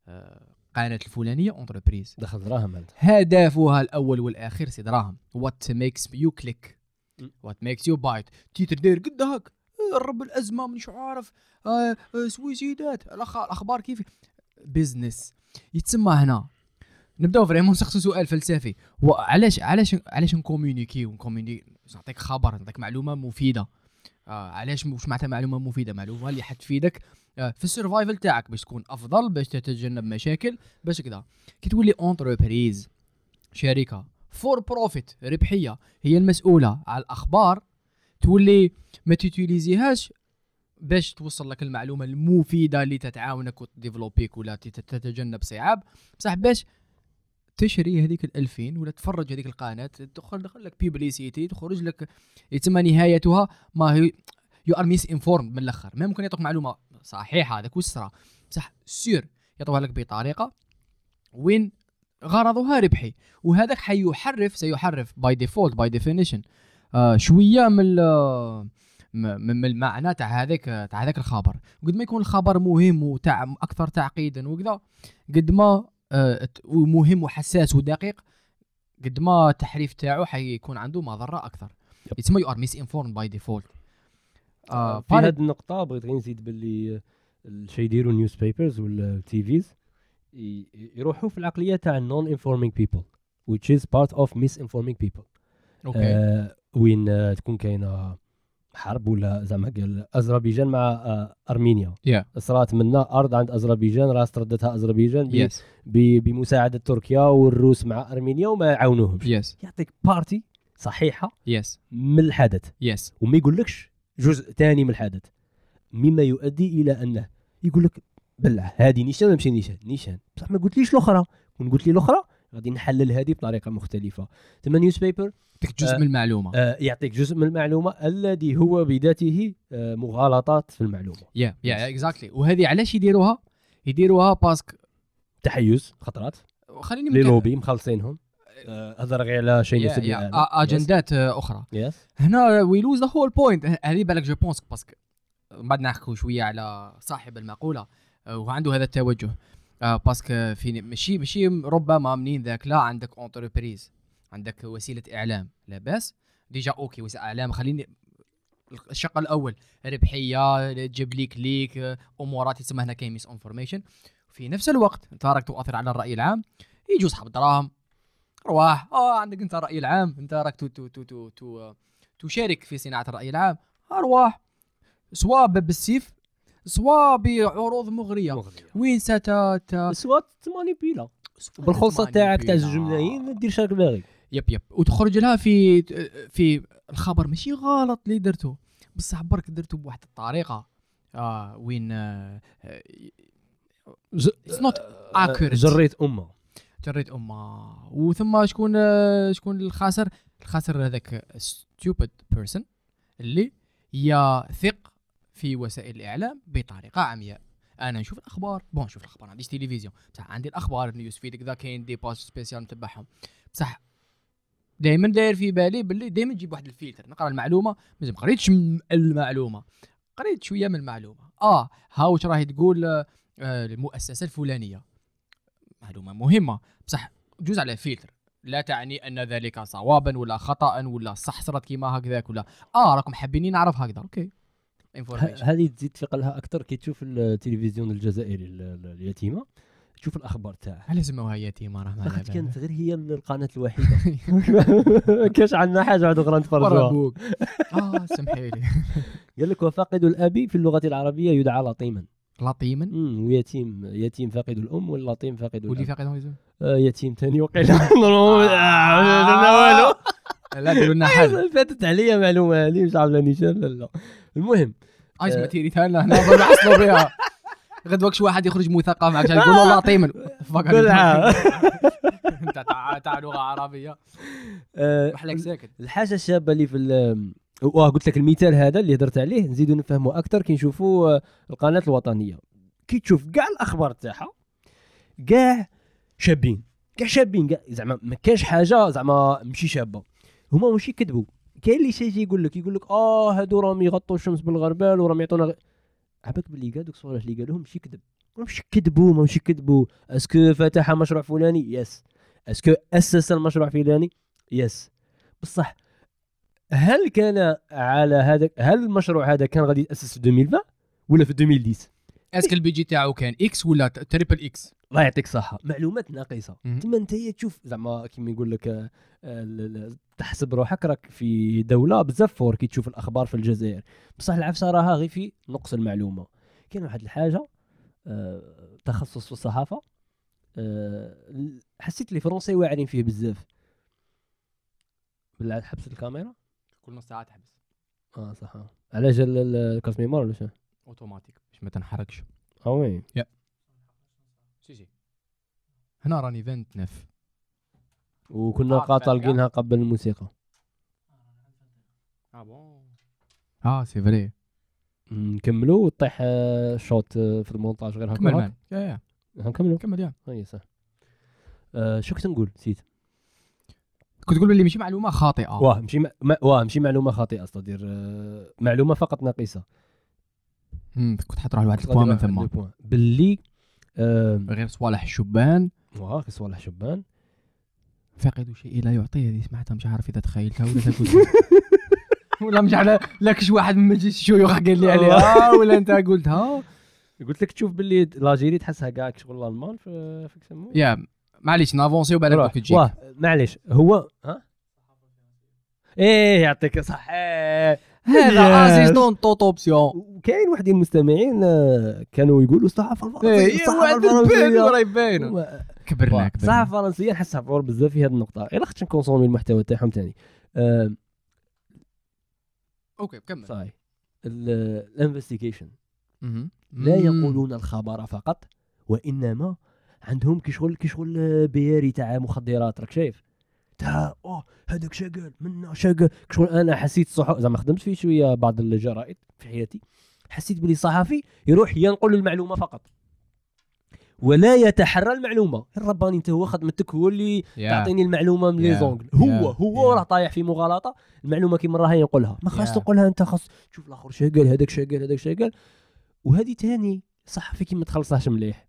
[SPEAKER 2] آه، قناة الفلانية entreprise
[SPEAKER 1] دخل دراهم أنت.
[SPEAKER 2] هدفها الأول والاخير c'est دراهم. what makes you
[SPEAKER 1] click.
[SPEAKER 2] what makes you bite titre داير قد هاك رب الأزمة مش عارف آه، آه، suicidات الأخبار كيف؟ business يتسمى هنا. نبداو vraiment نسقسو سؤال فلسفي. وعلاش علاش علاش ن communiquer ون communi نعطيك خبر نعطيك معلومة مفيدة. آه علاش واش معناتها معلومة مفيدة؟ معلومة اللي حتفيدك آه في ال survival تاعك باش تكون أفضل باش تتجنب مشاكل باش كذا. كي تولي entreprise شركة for profit ربحية هي المسؤولة على الأخبار تولي ما ت utiliserهاش باش توصل لك المعلومة المفيدة اللي تتعاونك وت développerك ولا تت- تتجنب صعاب. بصح باش تشري هذيك الألفين ولا تفرج هذيك القناة تدخل دخل لك publicité تخرج لك يتم نهايتها ما هي you are misinformed من الأخر. ما ممكن يعطوك معلومة صحيحة هذاك وسرى بصح سير يعطوها لك بطريقة وين غرضها ربحي. وهذاك حيحرف سيحرف by default by definition شوية من م- من المعنى تاع هذاك تاع هذاك الخبر. قد ما يكون الخبر مهم وتاع أكثر تعقيدا وكذا قد ما آه، ومهم وحساس ودقيق قد ما التحريف تاعو حيكون عنده مضرة
[SPEAKER 1] أكثر.
[SPEAKER 2] يتسمى you are misinformed by default
[SPEAKER 1] في هذه النقطة بغيت غير نزيد باللي الشيء يديروا ال newspapers وال TVs يروحوا في العقلية تاع non informing people which is part of misinforming people.
[SPEAKER 2] okay
[SPEAKER 1] آه وين تكون كاينة حرب ولا زعما قال اذربيجان مع آه، أرمينيا.
[SPEAKER 2] Yeah.
[SPEAKER 1] صرات منا أرض عند اذربيجان راه استردتها اذربيجان ب- بمساعدة تركيا والروس مع أرمينيا وما عاونوهمش.
[SPEAKER 2] yes
[SPEAKER 1] يعطيك partie صحيحة
[SPEAKER 2] yes
[SPEAKER 1] من الحدث.
[SPEAKER 2] yes
[SPEAKER 1] وما يقولكش جزء ثاني من الحدث. مما يؤدي إلى أنه يقول لك بلع هذه نيشان ولا ماشي نيشان؟ نيشان. بصح ما قلتليش الأخرى. كون قلت لي الأخرى غادي نحلل هذه بطريقة مختلفة. تما newspaper
[SPEAKER 2] يعطيك جزء
[SPEAKER 1] آه.
[SPEAKER 2] من المعلومة.
[SPEAKER 1] آه يعطيك جزء من المعلومة الذي هو بذاته آه مغالطات في المعلومة.
[SPEAKER 2] yeah yeah exactly وهذه علاش يديروها؟ يديروها parce que
[SPEAKER 1] تحيز خطرات.
[SPEAKER 2] خليني les
[SPEAKER 1] lobbies مخلصين آه هضر غير على شيء
[SPEAKER 2] يا-
[SPEAKER 1] يسد
[SPEAKER 2] يا،
[SPEAKER 1] العالم.
[SPEAKER 2] آ- آجندات آه، أخرى.
[SPEAKER 1] yes
[SPEAKER 2] هنا we lose the whole point هذه بالك je pense parce que بعد نحكوا شوية على صاحب المقولة. آه، وعنده هذا التوجه. آه، parce que في ماشي ماشي ربما منين ذاك لا عندك entreprise عندك وسيلة إعلام لاباس déjà okay وسيلة إعلام خليني الشق الأول ربحية تجيب لي click آه، أمورات يسمى هنا كاين misinformation في نفس الوقت أنت راك تؤثر على الرأي العام يجوا اصحاب الدراهم رواح آه عندك أنت الراي العام أنت راك تو تو تو تو, تو تشارك في صناعة الرأي العام ارواح سواء بالسيف سواء بعروض مغرية. وين ست
[SPEAKER 1] سوا تمانيبيلا بالخلصة تاعك تاع زوج ملايين دير شاك باغي.
[SPEAKER 2] يب يب. وتخرج لها في في الخبر ماشي غلط اللي درته بصح برك درته بواحد الطريقة. آه وين آه It's not accurate.
[SPEAKER 1] جريت أمة.
[SPEAKER 2] جريت أمة. وثم شكون آه، شكون الخاسر؟ الخاسر هذاك stupid person اللي يثق في وسائل الإعلام بطريقة عمياء. أنا نشوف الأخبار bon نشوف الأخبار عنديش تلفزيون. بصح عندي الأخبار news feed كذا كاين des pages spéciales نتبعهم. بصح دائما داير في بالي باللي دائما نجيب واحد الفلتر نقرأ المعلومة مازال ما قريتش المعلومة. قريت شوية من المعلومة. آه ها واش راهي تقول آه، المؤسسة الفلانية. معلومة مهمة. بصح جوز على فلتر. لا تعني أن ذلك صوابا ولا خطا ولا صح صارت كيما هكذاك ولا. آه راكم حابين نعرف هكذا. okay.
[SPEAKER 1] هذه تزيد تفيق لها أكثر كي تشوف التلفزيون الجزائري ال- ال- اليتيمه تشوف الاخبار تاعها
[SPEAKER 2] علاش سموها يتيمه راه ما
[SPEAKER 1] كانت غير هي القناه الوحيده كاش عندنا حاجة واحدة أخرى نتفرجوها
[SPEAKER 2] آه سمحي لي
[SPEAKER 1] قال لك وفاقد الاب في اللغة العربيه يدعى لطيما
[SPEAKER 2] لطيما
[SPEAKER 1] امم ويتيم يتيم فاقد الام واللطيم فاقد
[SPEAKER 2] واللي
[SPEAKER 1] الاب
[SPEAKER 2] فاقد هو يزول.
[SPEAKER 1] آه يتيم ثاني وقيل ما والو
[SPEAKER 2] لا ديروا لنا حل
[SPEAKER 1] فاتت عليا معلومه هذه مش نيشان لا لا المهم آه.
[SPEAKER 2] ماتيري ثاني هنا بنحصلوا بها غدوك شي واحد يخرج مثقف معك عشان يقول له لطيما فقط
[SPEAKER 1] بالعا.
[SPEAKER 2] أنت تاع لغة عربية.
[SPEAKER 1] آه،
[SPEAKER 2] محلك ساكت.
[SPEAKER 1] الحاجة الشابة اللي في واه قلت لك المثال هذا اللي هدرت عليه نزيدو نفهمه أكثر كي نشوفوا آه، القناة الوطنية. كي تشوف كاع الأخبار تاعها كاع شابين. كاع شابين كاع زعما ما كاش حاجة زعما ماشي شابة. هما ماشي يكذبوا كاين اللي شي يقول لك يقول لك آه هادو راهم يغطوا الشمس بالغربال وراهم يعطونا غ... عباك باللي كاع دوك الصوالح اللي قالوهم ماشي كذب. ماشي يكذبوا ماشي يكذبوا est-ce que فتح مشروع فلاني؟ yes est-ce que أسس المشروع فلاني؟ yes بصح هل كان على هذا هل المشروع هذا كان غادي يتأسس في 2020 ولا في 2010
[SPEAKER 2] est-ce que ال budget تاعو كان X ولا triple X
[SPEAKER 1] الله يعطيك الصحة. معلومات ناقصة.
[SPEAKER 2] مهم.
[SPEAKER 1] تما أنت تشوف زعما كيما يقول لك آه، تحسب روحك راك في دولة بزاف fort كي تشوف الأخبار في الجزائر. بصح العفسة راها غير في نقص المعلومة. كاين واحد الحاجة آه، تخصص في الصحافة آه، حسيت لي فرونسي واعرين فيه بزاف. بالله حبس الكاميرا؟
[SPEAKER 2] كل نص ساعة تحبس.
[SPEAKER 1] آه صح. على جال ال- الكاس ميمور ولا شنو؟
[SPEAKER 2] أوتوماتيك باش ما تنحركش
[SPEAKER 1] آه وي.
[SPEAKER 2] سي سي هنا راني 29
[SPEAKER 1] وكنا
[SPEAKER 2] آه،
[SPEAKER 1] قا
[SPEAKER 2] فهمت.
[SPEAKER 1] طالقينها قبل الموسيقى.
[SPEAKER 2] آه بون. آه سي فري.
[SPEAKER 1] نكملوا وتطيح آه، شوط آه، في المونتاج غير هكا.
[SPEAKER 2] كمل. مان يا يا.
[SPEAKER 1] نكملوا
[SPEAKER 2] كمل يا.
[SPEAKER 1] أي صح. آه، شو كنت نقول؟ نسيت.
[SPEAKER 2] كنت تقول باللي ماشي معلومة خاطئة.
[SPEAKER 1] واه ماشي م- واه ماشي معلومة خاطئة استدير آه، معلومة فقط
[SPEAKER 2] ناقصة. كنت حتروح لواحد البوان من ثم.
[SPEAKER 1] ثم باللي آه،
[SPEAKER 2] غير صوالح الشبان.
[SPEAKER 1] واه في صوالح شبان
[SPEAKER 2] فاقد شيء لا يعطيه. هذه سمعتها مش عارف إذا تخيلتها ولا تقول ولا مش على لكش واحد من مجلس الشيوخ قال لي عليها. ولا أنت قلتها
[SPEAKER 1] قلت لك تشوف باللي لاجيري تحسها كاع شغل الالمان في يسموه.
[SPEAKER 2] يا معليش نافونسي وبعد. دوك
[SPEAKER 1] واه معليش هو ها؟ إيه يعطيك صح إيه.
[SPEAKER 2] هذا. اسيستون توتوبسيون
[SPEAKER 1] وكاين واحد المستمعين آه، كانوا يقولوا الصحافه الفرنسية الصحافه الفرنسية.
[SPEAKER 2] كبرنا كبرنا.
[SPEAKER 1] الفرنسيه نحسها فور بزاف في هذه النقطة. إلا خصنا نكونسومي المحتوى تاعهم ثاني
[SPEAKER 2] أوكي كمل.
[SPEAKER 1] صحيح الانفستيجيشن. لا. يقولون الخبر فقط وإنما عندهم كي شغل كي شغل بياري تاع مخدرات راك شايف؟ تاع أوه هذاك شغال منا كي شغل أنا حسيت صح زعما خدمت فيه شوية بعض الجرائد في حياتي حسيت بلي صحفي يروح ينقل المعلومة فقط. ولا يتحرى المعلومة. الرباني انت هو خدمتك هو اللي
[SPEAKER 2] يا.
[SPEAKER 1] تعطيني المعلومة من لي
[SPEAKER 2] Yeah.
[SPEAKER 1] زونغل. هو
[SPEAKER 2] Yeah.
[SPEAKER 1] هو
[SPEAKER 2] Yeah.
[SPEAKER 1] راه طايح في مغالطة. المعلومة كيما راها ينقلها ما خاص
[SPEAKER 2] Yeah.
[SPEAKER 1] تنقلها انت خاص تشوف الآخر شغال هذاك شغال هذاك شغال وهذه تاني صحفي كي ما تخلصهاش مليح.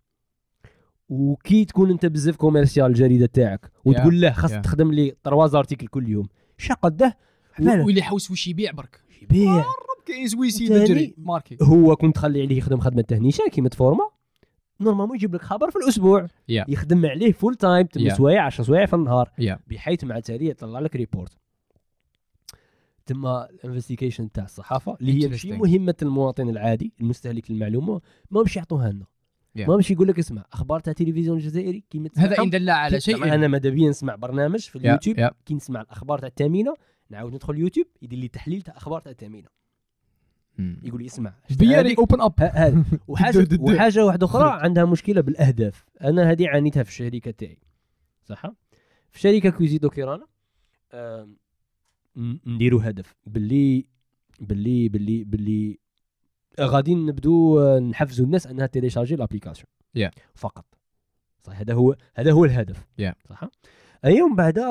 [SPEAKER 1] وكي تكون انت بزاف كوميرسيال الجريدة تاعك وتقول له خاص
[SPEAKER 2] Yeah.
[SPEAKER 1] تخدم لي طرواز ارتيكل كل يوم. شقده.
[SPEAKER 2] واللي حوس واش يبيع برك.
[SPEAKER 1] يبيع.
[SPEAKER 2] كاين زويسي ماركي.
[SPEAKER 1] هو كنت تخلي عليه يخدم خدمة تهنيشة كيما تفورما. نورمالمون يجيب لك خبر في الأسبوع
[SPEAKER 2] Yeah.
[SPEAKER 1] يخدم عليه فول تايم تم
[SPEAKER 2] Yeah.
[SPEAKER 1] سوايع 10 سوايع في النهار
[SPEAKER 2] Yeah.
[SPEAKER 1] بحيث مع تالي يطلع لك ريبورت تما الانفستيجيشن تاع الصحافة اللي هي ماشي. مهمة المواطن العادي المستهلك للمعلومه ما مش يعطوها لنا
[SPEAKER 2] Yeah.
[SPEAKER 1] ما مش يقول لك اسمع أخبار تاع التلفزيون الجزائري كيما
[SPEAKER 2] هذا. ان دل على شيء
[SPEAKER 1] أنا ماذا بيا نسمع برنامج في اليوتيوب
[SPEAKER 2] يا.
[SPEAKER 1] كي نسمع الأخبار تاع الثامنه نعاود ندخل اليوتيوب يدير لي تحليل تاع أخبار تاع الثامنه
[SPEAKER 2] مم.
[SPEAKER 1] يقول لي اسمع
[SPEAKER 2] بياري اوبن اب
[SPEAKER 1] وحاجه. وحاجة واحدة
[SPEAKER 2] أخرى.
[SPEAKER 1] عندها مشكلة بالأهداف. أنا هذه عانيتها في الشركة تاعي. صح؟ في شركة كويزيدو كيرانا نديروا هدف. باللي باللي باللي باللي غادي نبدو آه، نحفزوا الناس أنها télécharger l'application.
[SPEAKER 2] Yeah.
[SPEAKER 1] فقط. صح؟ هذا هو هذا هو الهدف.
[SPEAKER 2] Yeah.
[SPEAKER 1] صح؟ أيام بعدا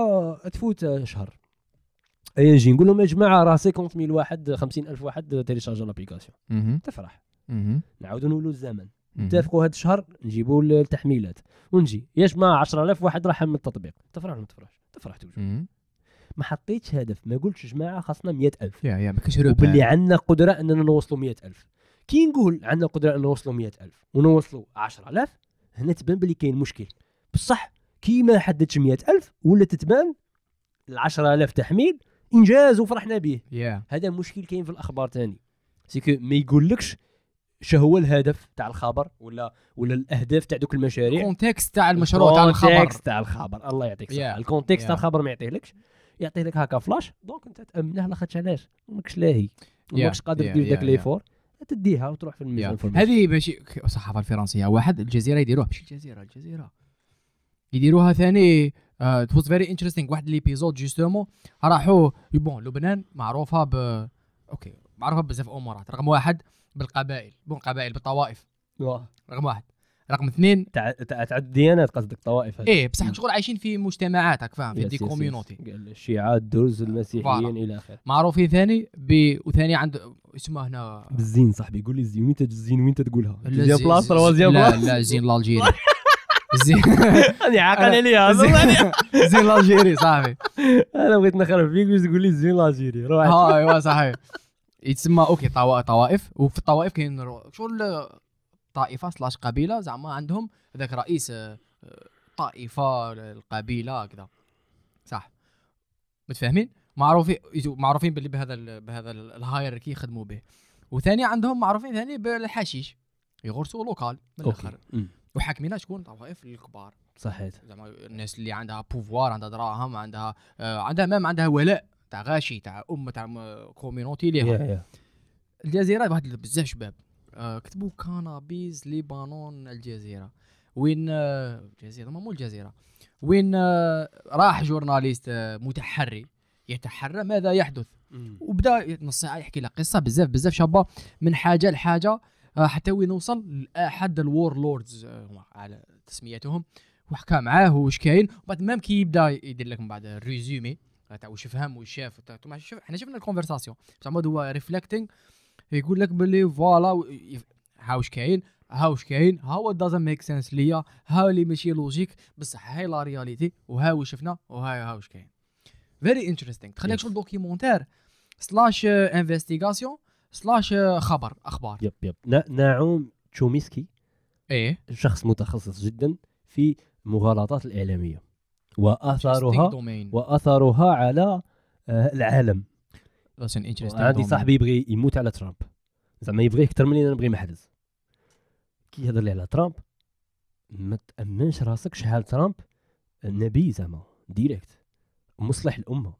[SPEAKER 1] تفوت آه، شهر. اي نجي نقول لهم يا جماعة راه 50 mille واحد 50 ألف واحد téléchargé
[SPEAKER 2] l'application.
[SPEAKER 1] تفرح. نعاودوا نولوا الزمن. نتفقوا هذا الشهر نجيبوا التحميلات. ونجي. يا جماعة 10000 واحد راح من التطبيق. تفرح ولا ما تفرحش. تفرح توجد. ما حطيتش هدف. ما قلتش يا جماعة خاصنا 100000
[SPEAKER 2] يا يا ما كاينش
[SPEAKER 1] وباللي. عندنا قدرة أننا نوصلوا 100000 كي نقول عندنا قدرة أن نوصلوا 100000 ونوصلوا 10000 هنا تبان بلي كاين مشكل. بصح كي ما حددتش 100000 ولا تتبان ال 10000 تحميل إنجاز وفرحنا به.
[SPEAKER 2] يا
[SPEAKER 1] هذا مشكل كاين في الأخبار تاني. c'est que ما يقولكش شو هو الهدف تاع الخبر ولا ولا الأهداف تاع دوك المشاريع.
[SPEAKER 2] ال context تاع المشروع تاع الخبر.
[SPEAKER 1] ال context تاع الخبر. الله يعطيك الصحة.
[SPEAKER 2] Yeah.
[SPEAKER 1] ال context تاع
[SPEAKER 2] Yeah.
[SPEAKER 1] الخبر ما يعطيهلكش. يعطيه لك هكا flash donc انت تأمنه لاخاطش علاش؟ ماكش لاهي.
[SPEAKER 2] Yeah.
[SPEAKER 1] ماكش قادر
[SPEAKER 2] Yeah,
[SPEAKER 1] دير داك
[SPEAKER 2] yeah,
[SPEAKER 1] l'effort تديها وتروح في. الميزان
[SPEAKER 2] هذه ماشي الصحافه الفرنسية. واحد الجزيرة يديروها ماشي الجزيرة الجزيرة. يديروها ثاني it was very interesting واحد l'épisode justement راحوا بون لبنان معروفة ب أوكي معروفة بزاف أمورات. رقم واحد بالقبائل بون قبائل بالطوائف. رقم واحد. رقم اثنين
[SPEAKER 1] تاع تاع تاع الديانات قصدك طوائف هذه.
[SPEAKER 2] إيه بصح شغل عايشين في مجتمعاتك فاهم؟ في دي. كوميونيتي
[SPEAKER 1] الشيعة الدرز المسيحيين إلى آخره.
[SPEAKER 2] معروفين ثاني ب وثاني عند اسمه هنا.
[SPEAKER 1] بالزين صاحبي يقول لي الزين وين الزين وين تقولها؟
[SPEAKER 2] لا،
[SPEAKER 1] دوزيام
[SPEAKER 2] زي-
[SPEAKER 1] بلاص
[SPEAKER 2] زي-
[SPEAKER 1] تروازيام
[SPEAKER 2] لا
[SPEAKER 1] بلاص
[SPEAKER 2] لا زين الالجيري زين.
[SPEAKER 1] أنا عاقل عليها
[SPEAKER 2] زين- زين ال Algérie صاحبي.
[SPEAKER 1] أنا بغيت نخرب فيك باش تقول لي الزين l'Algérie روح.
[SPEAKER 2] ها ايوا صحيح يتسمى okay طوا- طوائف. وفي الطوائف كاين شغل طائفة slash قبيلة زعما عندهم هذاك رئيس آه، طائفة القبيلة كذا صح. متفاهمين؟ معروفين معروفين باللي بهذا ال بهذا ال- ال hierarchy يخدموا به. وثاني عندهم معروفين ثاني بالحشيش. يغرسوا لوكال من
[SPEAKER 1] الآخر.
[SPEAKER 2] وحاكمينها شكون؟ طوائف الكبار.
[SPEAKER 1] صحيت.
[SPEAKER 2] زعما الناس اللي عندها بوفوار عندها دراهم عندها آه عندها مام عندها ولاء تاع غاشي تاع أم تاع كوميونيتي ليها
[SPEAKER 1] يا يا
[SPEAKER 2] الجزيرة واحد بزاف شباب. آه كتبوا كانابيز ليبانون الجزيرة. وين آه الجزيرة؟ ما مو الجزيرة. وين آه راح جورناليست آه متحري يتحرى ماذا يحدث. وبدا نص ساعة يحكي لك قصة. بزاف بزاف شابة من حاجة لحاجة. حتى وين نوصل لأحد ال warlords آه، على تسميتهم. وحكى معاه واش كاين وبعد même كي يبدأ يدير لك من بعد ال résumé تاع واش فهم واش شاف شوف إحنا شفنا ال conversation زعما هو reflecting يقول لك باللي voilà ها واش كاين ها واش كاين ها what doesn't make sense ليا ها اللي ماشي logique بصح هاي la réalité وها واش شفنا وها ها واش كاين very interesting تخليك
[SPEAKER 1] Yes.
[SPEAKER 2] شغل documentaire slash investigation slash خبر أخبار.
[SPEAKER 1] yep yep. نا- ناعوم تشوميسكي.
[SPEAKER 2] إيه.
[SPEAKER 1] شخص متخصص جدا في المغالطات الإعلامية. واثارها
[SPEAKER 2] domaine
[SPEAKER 1] واثرها على آه، العالم. عندي. صاحبي يبغي يموت على ترامب. زعما يبغيه أكثر من اللي أنا نبغي محرز كي يهضر لي على ترامب ما تأمنش راسك شحال ترامب نبي زعما direct. مصلح الأمة.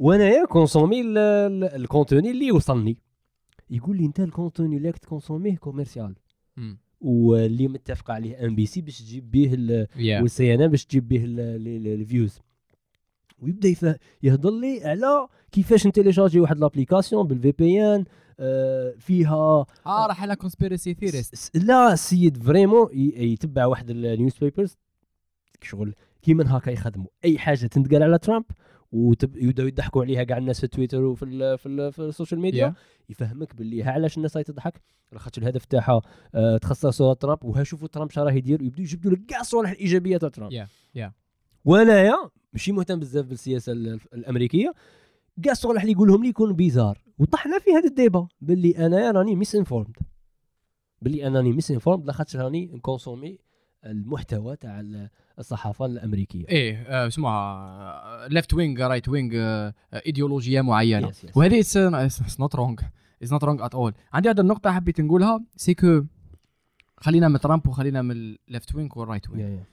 [SPEAKER 1] وانايا consommer ال- ال- ال contenu اللي يوصلني. يقول لي انت ال contenu اللي ت consommer ه
[SPEAKER 2] commercial.
[SPEAKER 1] واللي متفق عليه MBC باش تجيب به
[SPEAKER 2] Yeah.
[SPEAKER 1] وال CNN باش تجيب به ال- ال- ال- ال views ويبدأ يهضر لي على كيفاش ن télécharger واحد l'application بال VPN فيها
[SPEAKER 2] آه راح على conspiracy
[SPEAKER 1] theorist لا السيد vraiment يتبع واحد ال newspapers شغل كيما هكا يخدموا. أي حاجة تنتقال على ترامب ويبداو يضحكوا عليها كاع الناس في تويتر وفي ال في, ال في ال social media يفهمك باللي ها علاش الناس راهي تضحك. خاطر الهدف تاعها آه تخصصوا ترامب وها شوفوا ترامب شراه يدير ويبداو يجبدوا لك كاع الصوالح الإيجابية تاع ترامب.
[SPEAKER 2] Yeah, yeah.
[SPEAKER 1] وانايا ماشي مهتم بزاف بالسياسة ال- الأمريكية كاع الصوالح اللي يقولهم لي يكون bizarre. وطحنا في هذا ال débat باللي أنايا راني misinformed باللي انني misinformed لاخاطش راني ن consommer المحتوى تاع ال- الصحافة الأمريكية.
[SPEAKER 2] إيه آه، اسمها left wing right wing ايديولوجيه معينة.
[SPEAKER 1] Yes, yes.
[SPEAKER 2] وهذه it's not wrong it's not wrong at all عندي هذه النقطة حبيت نقولها c'est que خلينا من ترامب وخلينا من ال left wing وال right wing
[SPEAKER 1] يا- يا.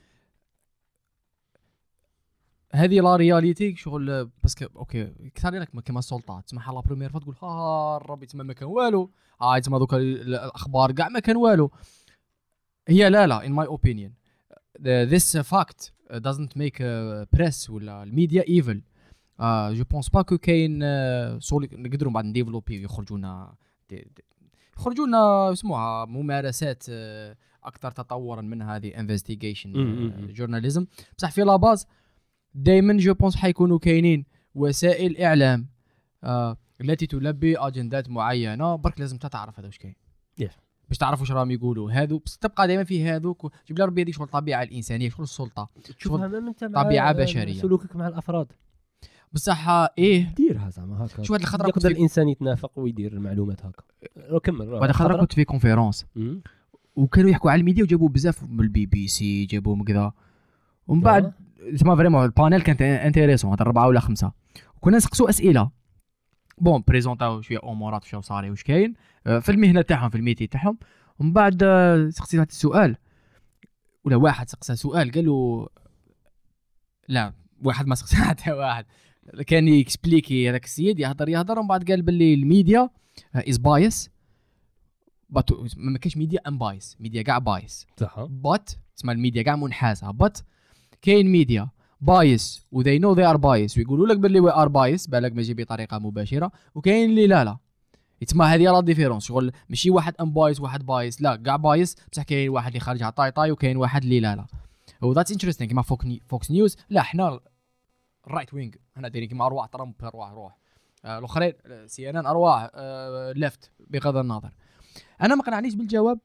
[SPEAKER 2] هذه la réalité شغل parce que okay كثر لك كما السلطات. تسمى la première fois تقول ها الربي تسمى ما كان والو. تسمى دوك ال- الأخبار كاع ما كان والو. هي لا لا in my opinion. The- this fact doesn't make uh, press ولا ال media evil. je pense pas que كاين نقدروا بعد ن développer يخرجوا لنا يخرجوا لنا اسموها ممارسات آه، أكثر تطورا من هذه
[SPEAKER 1] investigation.
[SPEAKER 2] journalism بصح في la base دائما je pense حيكونوا كاينين وسائل إعلام آه التي تلبي اجندات معينة. برك لازم تعرف هذا واش كاين. باش تعرف واش راهم يقولوا. هذو بس تبقى دائما في هذوك و- جيب لي ربي هذيك شغل الطبيعه الإنسانية شغل السلطة.
[SPEAKER 1] تشوفها من انت مع آه،
[SPEAKER 2] بشرية.
[SPEAKER 1] سلوكك مع الأفراد.
[SPEAKER 2] بصح إيه.
[SPEAKER 1] ديرها زعما هكا.
[SPEAKER 2] شو هاد الخطرة كنت
[SPEAKER 1] يقدر الإنسان يتنافق ويدير المعلومات هكا. كمل.
[SPEAKER 2] هاد الخطرة كنت في
[SPEAKER 1] conférence.
[SPEAKER 2] وكانوا يحكوا على الميديا وجابوا بزاف من البي بي سي جابوهم كذا. ومن بعد تسمى vraiment ال panel كانت intéressant هاد الربعة ولا خمسة. وكنا نسقسوا أسئلة. bon présenter او شوية امورات وشو صاري واش كاين في المهنة تاعهم في ال métier تاعهم. ومن بعد آه، سقسيت السؤال. ولا واحد سقسى سؤال. قال له لا واحد ما سقسى حتى واحد. كان ي expliquer هذاك السيد يهضر يهضر. ومن بعد قال باللي ال media is biased but ما كاينش media unbiased media كاع biased
[SPEAKER 1] صح.
[SPEAKER 2] but اسمها الميديا كاع منحازه but كاين media. biased و they know they are biased ويقولوا لك باللي we are biased بالك ماشي بطريقة مباشرة. وكاين اللي لا لا. يتسمى هذه la différence شغل ماشي واحد unbiased واحد biased لا كاع biased بصح كاين واحد اللي خارج على طاي وكاين واحد اللي لا لا. و that's interesting كيما Fox News لا حنا ال right wing حنا دايرين كيما أرواح ترامب أرواح روح. آه، الأخرين CNN ارواح left بغض النظر. أنا ما قنعنيش بالجواب.